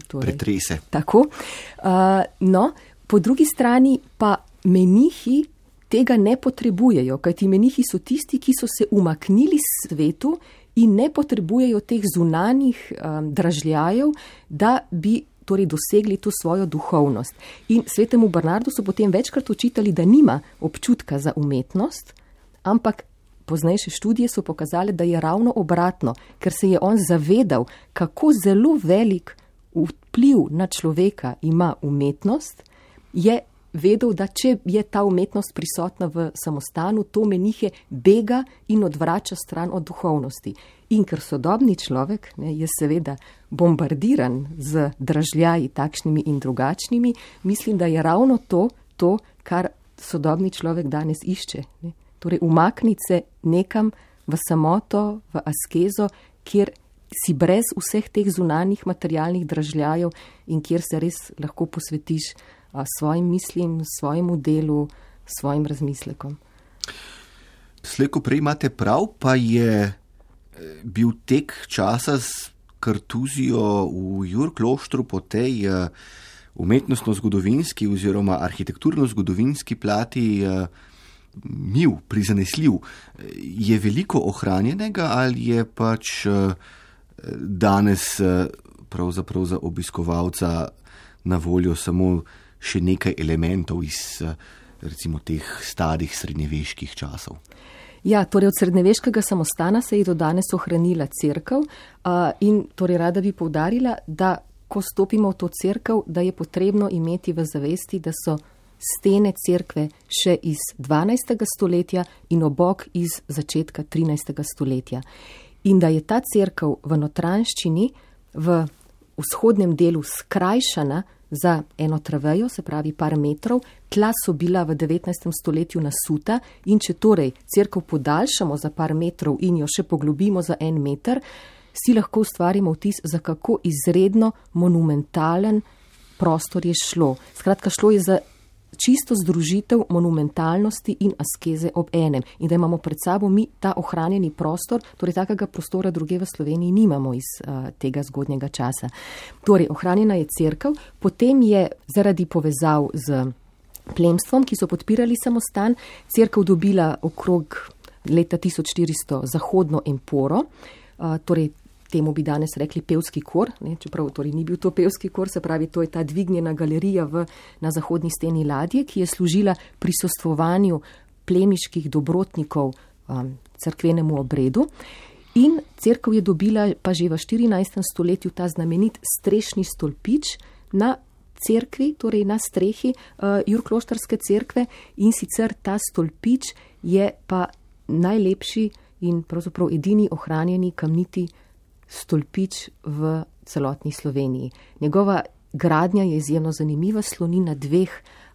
torej, pretrese. Tako. Uh, no, po drugi strani pa menihi tega ne potrebujejo, kajti menihi so tisti, ki so se umaknili svetu in ne potrebujejo teh zunanjih um, dražljajev, da bi torej dosegli to svojo duhovnost. In svetemu Bernardu so potem večkrat očitali, da nima občutka za umetnost, ampak Poznejše študije so pokazale, da je ravno obratno, ker se je on zavedal, kako zelo velik vpliv na človeka ima umetnost, je vedel, da če je ta umetnost prisotna v samostanu, to menihe bega in odvrača stran od duhovnosti. In ker sodobni človek ne, je seveda bombardiran z dražljaji takšnimi in drugačnimi, mislim, da je ravno to, to kar sodobni človek danes išče. Ne torej umakniti se nekam v samoto, v askezo, kjer si brez vseh teh zunanjih materialnih dražljajev in kjer se res lahko posvetiš svojim mislim, svojemu delu, svojim razmislekom. Slejko prej imate prav, pa je eh, bil tek časa s kartuzijo v Jurkloštru po tej uh, umetnostno-zgodovinski oziroma arhitekturno-zgodovinski plati uh, mil, prizanesljiv. Je veliko ohranjenega ali je pač eh, danes eh, pravzaprav za obiskovalca na voljo samo še nekaj elementov iz eh, recimo teh starih srednjeveških časov? Ja, torej od srednjeveškega samostana se je do danes ohranila crkv in torej rada bi povdarila, da ko stopimo v to crkv, da je potrebno imeti v zavesti, da so stene cerkve še iz 12. stoletja in obok iz začetka 13. stoletja. In da je ta cerkev v notranščini v vzhodnem delu skrajšana za eno travejo, se pravi par metrov, tla so bila v 19. stoletju nasuta in če torej cerkev podaljšamo za par metrov in jo še poglobimo za en meter, si lahko ustvarimo vtis, za kako izredno monumentalen prostor je šlo. Skratka, šlo je za čisto združitev monumentalnosti in askeze ob enem in da imamo pred sabo mi ta ohranjeni prostor, torej takega prostora druge v Sloveniji nimamo iz uh, tega zgodnjega časa. Torej, ohranjena je crkav, potem je zaradi povezav z plemstvom, ki so podpirali samostan, crkav dobila okrog leta 1400 zahodno emporo, uh, torej temu bi danes rekli pevski kor, ne, čeprav torej ni bil to pevski kor, se pravi, to je ta dvignjena galerija v, na zahodni steni ladje, ki je služila prisostvovanju plemiških dobrotnikov um, crkvenemu obredu. In crkva je dobila pa že v 14. stoletju ta znamenit strešni stolpič na cerkvi, torej na strehi uh, Jurkloštarske cerkve in sicer ta stolpič je pa najlepši in pravzaprav edini ohranjeni kamniti stolpič v celotni Sloveniji. Njegova gradnja je izjemno zanimiva, sloni na dveh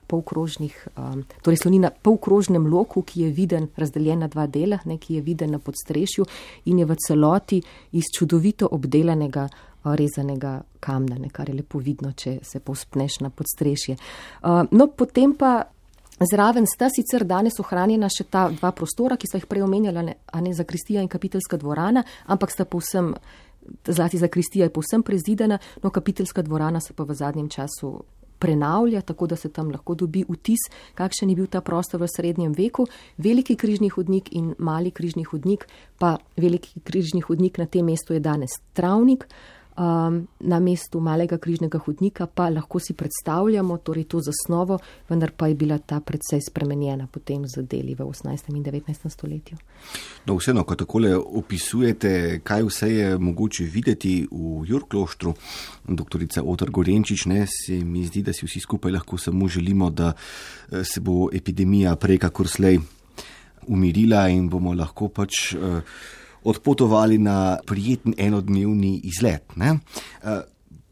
polkrožnih, um, torej sloni na polkrožnem loku, ki je viden, razdeljen na dva dela, ne, ki je viden na podstrešju in je v celoti iz čudovito obdelanega, uh, rezanega kamna, ne, kar je lepo vidno, če se povspneš na podstrešje. Uh, no, potem pa. Zraven sta sicer danes ohranjena še ta dva prostora, ki so jih prej omenjala, a ne za Kristija in kapiteljska dvorana, ampak sta povsem, zlasti za Kristija je povsem prezidena, no kapiteljska dvorana se pa v zadnjem času prenavlja, tako da se tam lahko dobi vtis, kakšen je bil ta prostor v srednjem veku. Veliki križni hodnik in mali križni hodnik, pa veliki križni hodnik na tem mestu je danes travnik. Um, na mestu malega križnega hodnika pa lahko si predstavljamo torej to zasnovo, vendar pa je bila ta predvsej spremenjena potem z deli v 18. in 19. stoletju. No, vseeno, ko takole opisujete, kaj vse je mogoče videti v Jurkloštru, doktorica Otr Gorenčič, ne, se mi zdi, da si vsi skupaj lahko samo želimo, da eh, se bo epidemija prej kakor slej umirila in bomo lahko pač. Uh, odpotovali na prijeten enodnevni izlet. Ne? Eh,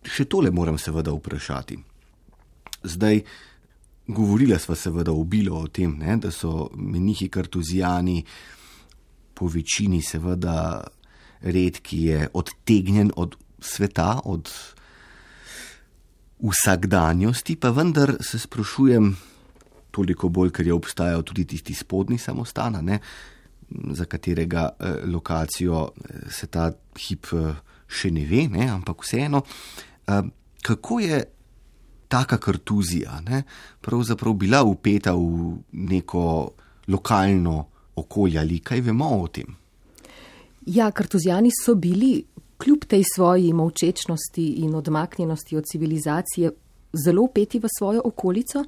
še tole moram seveda vprašati. Zdaj, govorila sva seveda obilo o tem, ne, da so menihi kartuzijani po večini seveda red, ki je odtegnjen od sveta, od vsakdanjosti, pa vendar se sprašujem, toliko bolj, ker je obstajal tudi tisti spodnji samostan, za katerega eh, lokacijo eh, se ta hip eh, še ne ve, ne? ampak vseeno, kako je taka kartuzija ne? pravzaprav bila upeta v neko lokalno okolje ali kaj vemo o tem? Ja, kartuzijani so bili, kljub tej svoji molčečnosti in odmaknjenosti od civilizacije, zelo upeti v svojo okolico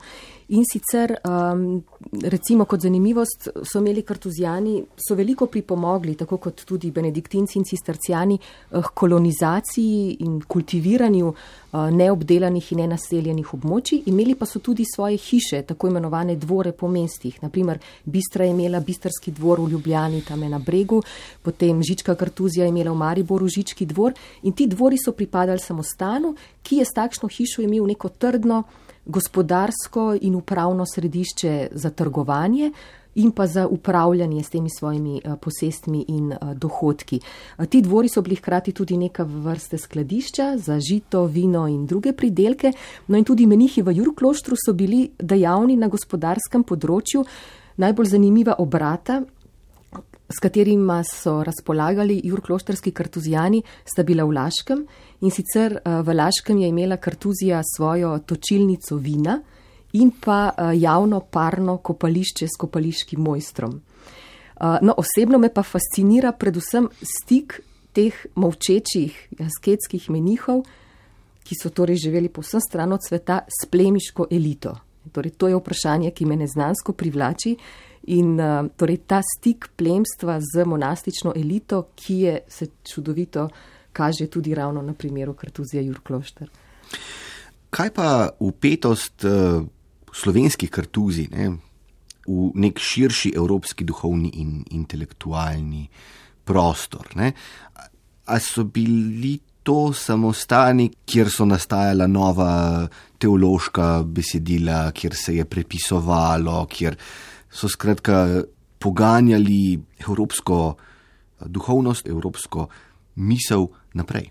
in sicer, um, recimo kot zanimivost, so imeli kartuzijani, so veliko pripomogli, tako kot tudi benediktinci in cistercijani, k kolonizaciji in kultiviranju uh, neobdelanih in nenaseljenih območij, imeli pa so tudi svoje hiše, tako imenovane dvore po mestih. Naprimer, Bistra je imela Bistrski dvor v Ljubljani, tam je na bregu, potem Žička kartuzija je imela v Mariboru Žički dvor in ti dvori so pripadali samostanu, ki je s takšno hišo imel neko trdno, gospodarsko in upravno središče za trgovanje in pa za upravljanje s temi svojimi eh, posestmi in eh, dohodki. Eh, ti dvori so bili hkrati tudi neka vrste skladišča za žito, vino in druge pridelke, no in tudi menihi v Jurkloštru so bili dejavni na gospodarskem področju. Najbolj zanimiva obrata s katerima so razpolagali jurkloštarski kartuzijani, sta bila v Laškem in sicer eh, v Laškem je imela kartuzija svojo točilnico vina in pa eh, javno parno kopališče s kopališkim mojstrom. Eh, no, osebno me pa fascinira predvsem stik teh molčečih asketskih menihov, ki so torej živeli povsem stran od sveta s plemiško elito. Torej, to je vprašanje, ki me neznansko privlači. In uh, torej ta stik plemstva z monastično elito, ki je se čudovito kaže tudi ravno na primeru Kartuzija Jurklošter. Kaj pa upetost uh, slovenskih kartuzij ne, v nek širši evropski duhovni in intelektualni prostor? Ne? A so bili to samostani, kjer so nastajala nova teološka besedila, kjer se je prepisovalo, kjer so skratka poganjali evropsko duhovnost, evropsko misel naprej.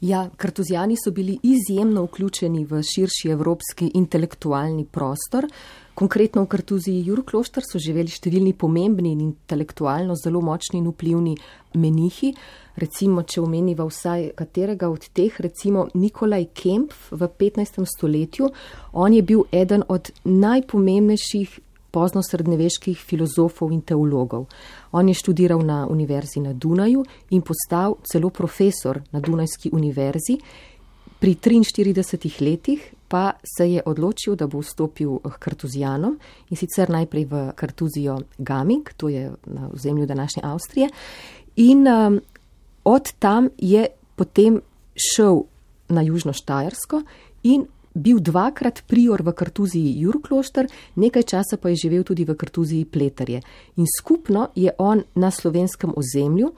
Ja, kartuzijani so bili izjemno vključeni v širši evropski intelektualni prostor. Konkretno v kartuziji Jurkloštar so živeli številni pomembni in intelektualno zelo močni in vplivni menihi. Recimo, če omeniva vsaj katerega od teh, recimo Nikolaj Kemp v 15. stoletju, on je bil eden od najpomembnejših pozno srednjeveških filozofov in teologov. On je študiral na univerzi na Dunaju in postal celo profesor na Dunajski univerzi. Pri 43 letih pa se je odločil, da bo vstopil k kartuzijanom in sicer najprej v kartuzijo Gaming, to je na ozemlju današnje Avstrije. In um, od tam je potem šel na Južno Štajersko in bil dvakrat prior v kartuziji Jurklošter, nekaj časa pa je živel tudi v kartuziji Pletarje. In skupno je on na slovenskem ozemlju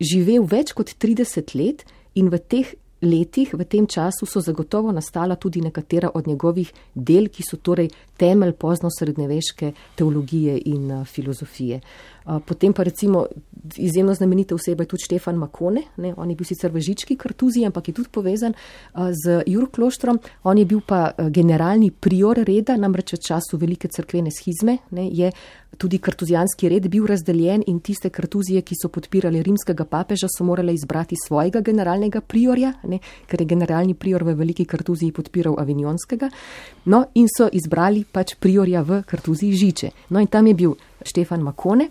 živel več kot 30 let in v teh letih, v tem času so zagotovo nastala tudi nekatera od njegovih del, ki so torej temelj pozno srednjeveške teologije in uh, filozofije. Potem pa recimo izjemno znamenita oseba je tudi Štefan Makone, ne? on je bil sicer v Žički kartuziji, ampak je tudi povezan z Jurk Kloštrom, on je bil pa generalni prior reda, namreč v času velike crkvene schizme, ne? je tudi kartuzijanski red bil razdeljen in tiste kartuzije, ki so podpirali rimskega papeža, so morale izbrati svojega generalnega priorja, ne, ker je generalni prior v veliki kartuziji podpiral avinjonskega, no in so izbrali pač priorja v kartuziji Žiče. No in tam je bil Štefan Makone.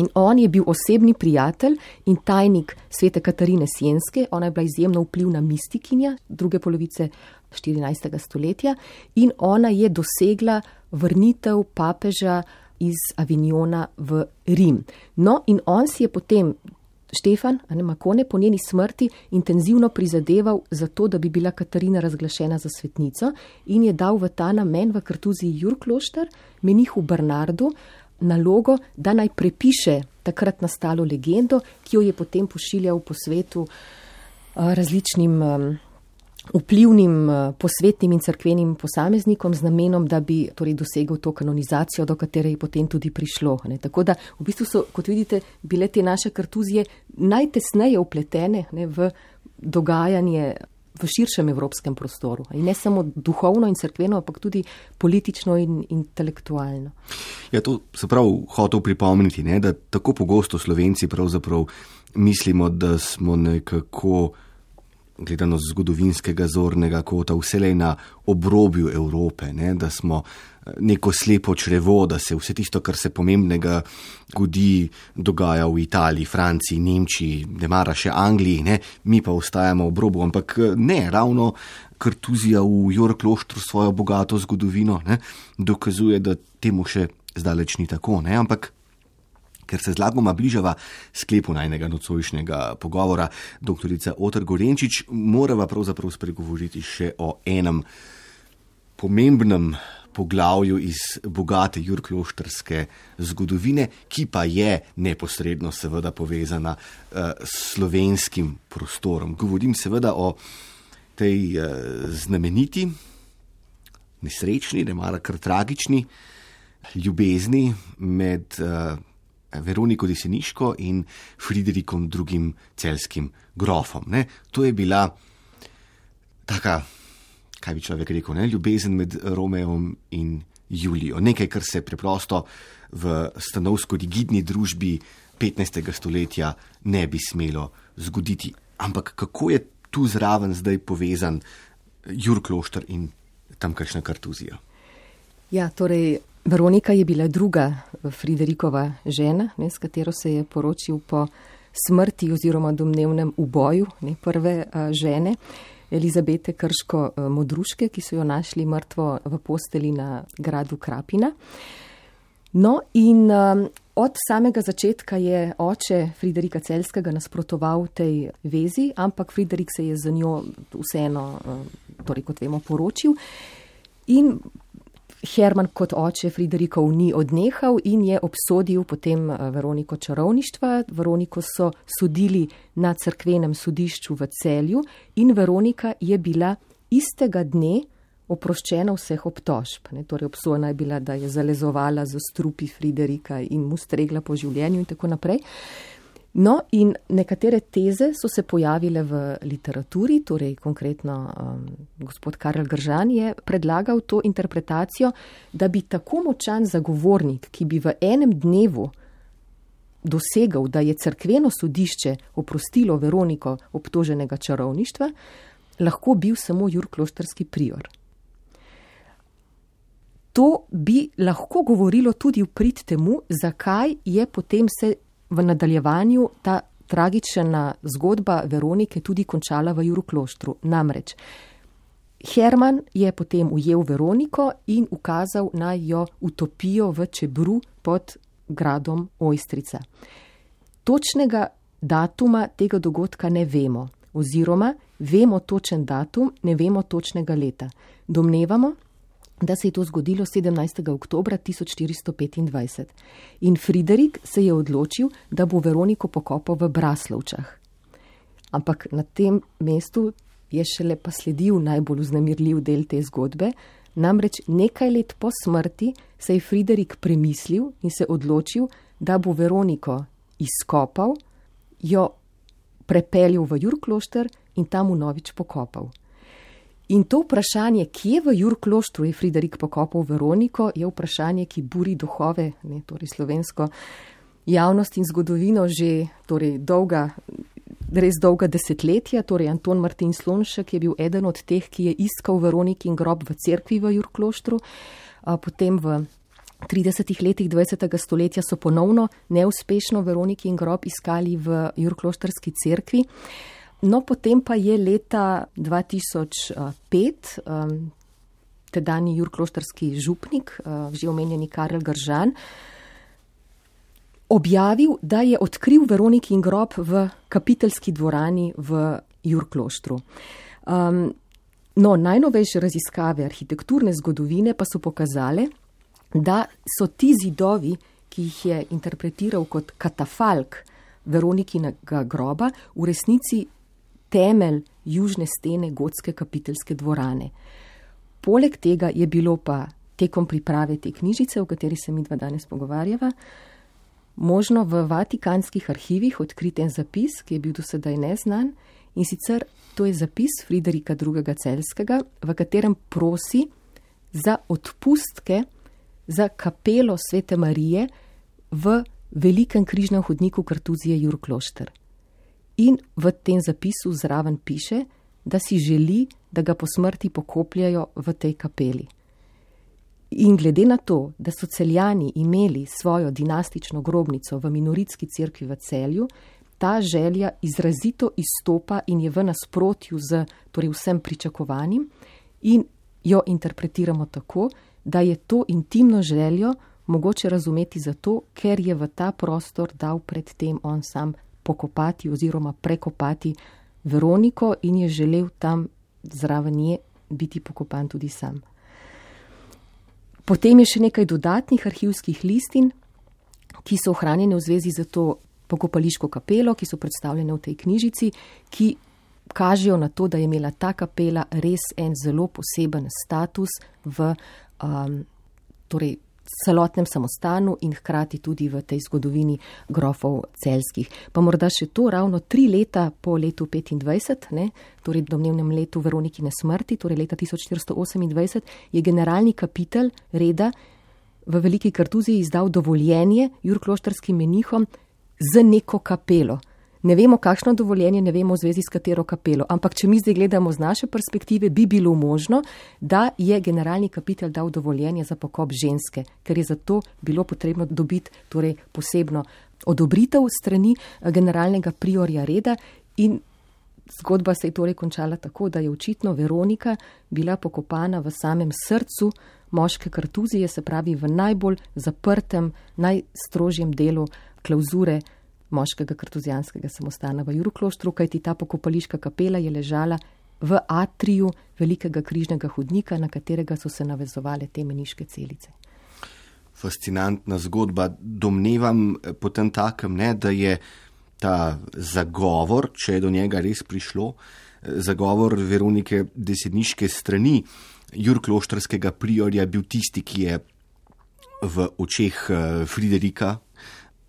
In on je bil osebni prijatelj in tajnik svete Katarine Sienske, ona je bila izjemno vplivna mistikinja druge polovice 14. stoletja in ona je dosegla vrnitev papeža iz Avignona v Rim. No, in on si je potem, Štefan, a ne Makone, po njeni smrti intenzivno prizadeval za to, da bi bila Katarina razglašena za svetnico in je dal v ta namen v kartuziji Jurklošter, menihu Bernardu, nalogo, da naj prepiše takrat nastalo legendo, ki jo je potem pošiljal po svetu različnim vplivnim eh, posvetnim in crkvenim posameznikom z namenom, da bi torej dosegel to kanonizacijo, do katere je potem tudi prišlo. Ne. Tako da v bistvu so, kot vidite, bile te naše kartuzije najtesneje upletene ne, v dogajanje v širšem evropskem prostoru. In ne samo duhovno in crkveno, ampak tudi politično in intelektualno. Ja, to se prav hotel pripomniti, ne, da tako pogosto slovenci pravzaprav mislimo, da smo nekako gledano z zgodovinskega zornega kota, vselej na obrobju Evrope, ne, da smo eh, neko slepo črevo, da se vse tisto, kar se pomembnega godi, dogaja v Italiji, Franciji, Nemčiji, ne mara še Angliji, ne, mi pa ostajamo ob robu. Ampak eh, ne, ravno kartuzija v Jorkloštru svojo bogato zgodovino ne, dokazuje, da temu še zdaleč ni tako. Ne, ampak ker se zlagoma bližava sklepu najnega nocojšnjega pogovora, doktorica Otr Gorenčič, morava pravzaprav spregovoriti še o enem pomembnem poglavju iz bogate jurkloštrske zgodovine, ki pa je neposredno seveda povezana uh, s slovenskim prostorom. Govorim seveda o tej uh, znameniti, nesrečni, ne mara kar tragični ljubezni med uh, Veroniko Deseniško in Friderikom II. celskim grofom. Ne? To je bila taka, kaj bi človek rekel, ne? ljubezen med Romeom in Julijo. Nekaj, kar se preprosto v stanovsko rigidni družbi 15. stoletja ne bi smelo zgoditi. Ampak kako je tu zraven zdaj povezan Jurklošter in tamkajšnja kartuzija? Ja, torej Veronika je bila druga Friderikova žena, ne, s katero se je poročil po smrti oziroma domnevnem uboju ne, prve a, žene, Elizabete Krško Modruške, ki so jo našli mrtvo v posteli na gradu Krapina. No in a, od samega začetka je oče Friderika Celskega nasprotoval tej vezi, ampak Friderik se je za njo vseeno, a, torej kot vemo, poročil. In Herman kot oče Friderikov ni odnehal in je obsodil potem eh, Veroniko čarovništva. Veroniko so sodili na crkvenem sodišču v celju in Veronika je bila istega dne oproščena vseh obtožb. Ne, torej obsojena je bila, da je zalezovala z strupi Friderika in mu stregla po življenju in tako naprej. No, in nekatere teze so se pojavile v literaturi, torej konkretno um, gospod Karel Gržan je predlagal to interpretacijo, da bi tako močan zagovornik, ki bi v enem dnevu dosegal, da je crkveno sodišče oprostilo Veroniko obtoženega čarovništva, lahko bil samo jurkloštrski prior. To bi lahko govorilo tudi v prid temu, zakaj je potem se v nadaljevanju ta tragična zgodba Veronike tudi končala v Jurukloštru. Namreč Herman je potem ujel Veroniko in ukazal naj jo utopijo v Čebru pod gradom Ojstrica. Točnega datuma tega dogodka ne vemo, oziroma vemo točen datum, ne vemo točnega leta. Domnevamo, da se je to zgodilo 17. oktober 1425 in Friderik se je odločil, da bo Veroniko pokopal v Braslovčah. Ampak na tem mestu je šele pa sledil najbolj uznemirljiv del te zgodbe, namreč nekaj let po smrti se je Friderik premislil in se odločil, da bo Veroniko izkopal, jo prepeljal v Jurklošter in tam v novič pokopal. In to vprašanje, kje v Jurkloštru je Friderik pokopal Veroniko, je vprašanje, ki buri duhove, ne, torej slovensko javnost in zgodovino že torej dolga res dolga desetletja, torej Anton Martin Slonšek je bil eden od teh, ki je iskal Veroniki in grob v cerkvi v Jurkloštru, potem v 30 letih 20. stoletja so ponovno neuspešno Veroniki in grob iskali v Jurkloštrski cerkvi. No, potem pa je leta 2005 tedajni Jurkloštrski župnik, že omenjeni Karel Gržan, objavil, da je odkril Veronikin grob v kapiteljski dvorani v Jurkloštru. Um, no, najnovejše raziskave arhitekturne zgodovine pa so pokazale, da so ti zidovi, ki jih je interpretiral kot katafalk Veronikinega groba, v resnici temelj južne stene gotske kapiteljske dvorane. Poleg tega je bilo pa tekom priprave te knjižice, o kateri se mi dva danes pogovarjava, možno v vatikanskih arhivih odkriti en zapis, ki je bil do sedaj neznan in sicer to je zapis Friderika II. Celskega, v katerem prosi za odpustke za kapelo Svete Marije v velikem križnem hodniku Kartuzije Jurklošter. In v tem zapisu zraven piše, da si želi, da ga po smrti pokopljajo v tej kapeli. In glede na to, da so celjani imeli svojo dinastično grobnico v minoritski cerkvi v celju, ta želja izrazito izstopa in je v nasprotju z torej vsem pričakovanjem in jo interpretiramo tako, da je to intimno željo mogoče razumeti zato, ker je v ta prostor dal predtem on sam pokopati oziroma prekopati Veroniko in je želel tam zraven nje biti pokopan tudi sam. Potem je še nekaj dodatnih arhivskih listin, ki so ohranjene v zvezi z to pokopališko kapelo, ki so predstavljene v tej knjižici, ki kažejo na to, da je imela ta kapela res en zelo poseben status v um, torej, celotnem samostanu in hkrati tudi v tej zgodovini grofov celskih. Pa morda še to, ravno tri leta po letu 25, ne, torej domnevnem letu Veronikine smrti, torej leta 1428, je generalni kapitel reda v Veliki Kartuziji izdal dovoljenje jurkloštarskim menihom z neko kapelo. Ne vemo, kakšno dovoljenje, ne vemo v zvezi s katero kapelo, ampak če mi zdaj gledamo z naše perspektive, bi bilo možno, da je generalni kapitel dal dovoljenje za pokop ženske, ker je zato bilo potrebno dobiti torej posebno odobritev strani eh, generalnega priorja reda in zgodba se je torej končala tako, da je očitno Veronika bila pokopana v samem srcu moške kartuzije, se pravi v najbolj zaprtem, najstrožjem delu klauzure moškega kartuzijanskega samostana v Jurkloštru, kajti ta pokopališka kapela je ležala v atriju velikega križnega hodnika, na katerega so se navezovale te meniške celice. Fascinantna zgodba. Domnevam potem takem, ne, da je ta zagovor, če je do njega res prišlo, zagovor Veronike desedniške strani Jurkloštrskega priorja bil tisti, ki je v očeh eh, Friderika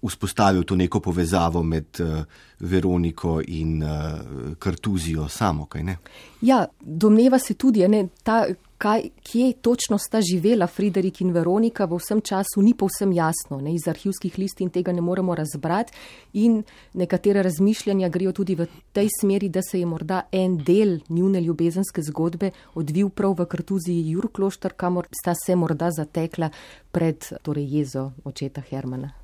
vzpostavil to neko povezavo med uh, Veroniko in uh, Kartuzijo samo, kaj ne? Ja, domneva se tudi, ne, ta, kaj, kje točno sta živela Friderik in Veronika v vsem času, ni povsem jasno. Ne, iz arhivskih listin tega ne moremo razbrati in nekatere razmišljanja grejo tudi v tej smeri, da se je morda en del njune ljubezenske zgodbe odvil prav v Kartuziji Jurkloštar, kamor sta se morda zatekla pred torej, jezo očeta Hermana.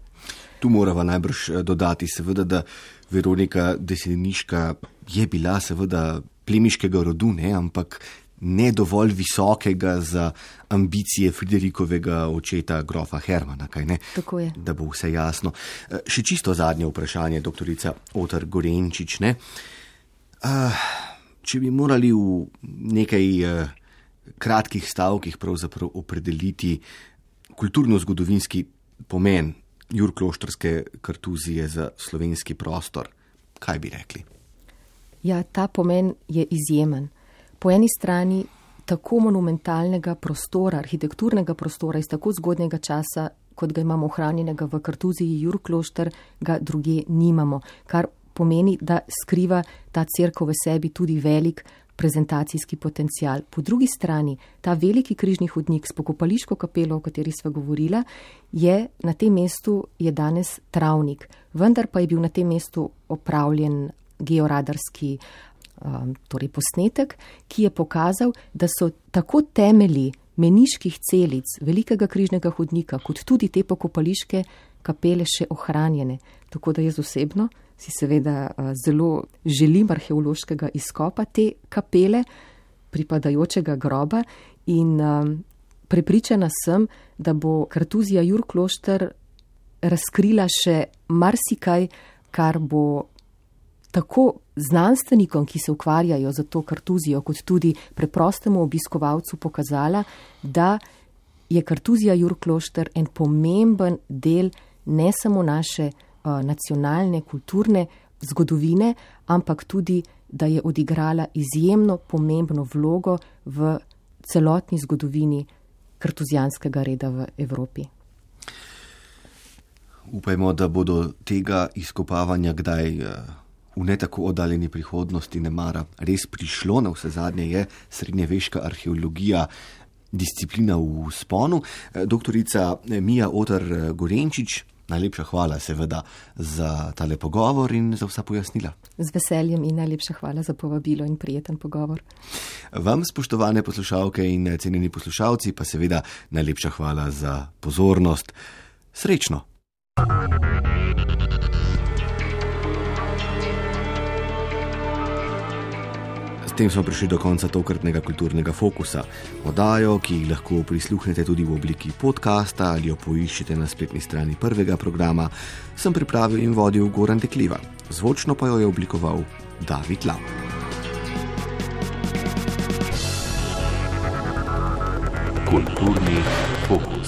Tu moramo najbrž eh, dodati, seveda, da Veronika Desedniška je bila seveda plemiškega rodu, ne, ampak ne dovolj visokega za ambicije Friderikovega očeta, grofa Hermana. Tako je. Da bo vse jasno. Eh, še čisto zadnje vprašanje, doktorica Otar Gorenčič. Ne? Uh, če bi morali v nekaj uh, kratkih stavkih opredeliti kulturno-zgodovinski pomen jurkloštrske kartuzije za slovenski prostor, kaj bi rekli? Ja, ta pomen je izjemen po eni strani tako monumentalnega prostora, arhitekturnega prostora iz tako zgodnega časa, kot ga imamo ohranjenega v Kartuziji, Jurklošter, ga druge nimamo, kar pomeni, da skriva ta crkva v sebi tudi velik prezentacijski potencial. Po drugi strani, ta veliki križni hodnik s pokopališko kapelo, o kateri sva govorila, je na tem mestu je danes travnik, vendar pa je bil na tem mestu opravljen georadarski um, torej posnetek, ki je pokazal, da so tako temeli meniških celic velikega križnega hodnika, kot tudi te pokopališke kapele še ohranjene. Tako da jaz osebno si seveda uh, zelo želim arheološkega izkopa te kapele, pripadajočega groba in um, prepričana sem, da bo kartuzija Jurklošter razkrila še marsikaj, kar bo tako znanstvenikom, ki se ukvarjajo z to kartuzijo, kot tudi preprostemu obiskovalcu pokazala, da je kartuzija Jurklošter en pomemben del ne samo naše nacionalne, kulturne zgodovine, ampak tudi, da je odigrala izjemno pomembno vlogo v celotni zgodovini kartuzijanskega reda v Evropi. Upajmo, da bodo tega izkopavanja kdaj. Uh v ne tako oddaljeni prihodnosti ne mara res prišlo, na vse zadnje je srednjeveška arheologija. Disciplina v sponu. Eh, doktorica Mija eh, Gorenčič, najlepša hvala seveda za tale pogovor in za vsa pojasnila. Z veseljem in najlepša hvala za povabilo in prijeten pogovor. Vam, spoštovane poslušalke in cenjeni poslušalci, pa seveda najlepša hvala za pozornost. Srečno! Tem smo prišli do konca tokratnega kulturnega fokusa. Odajo, ki jih lahko prisluhnete tudi v obliki podcasta ali jo poiščete na spletni strani prvega programa, sem pripravil in vodil Goran Dekliva. Zvočno pa jo je oblikoval David Lam. Kulturni fokus.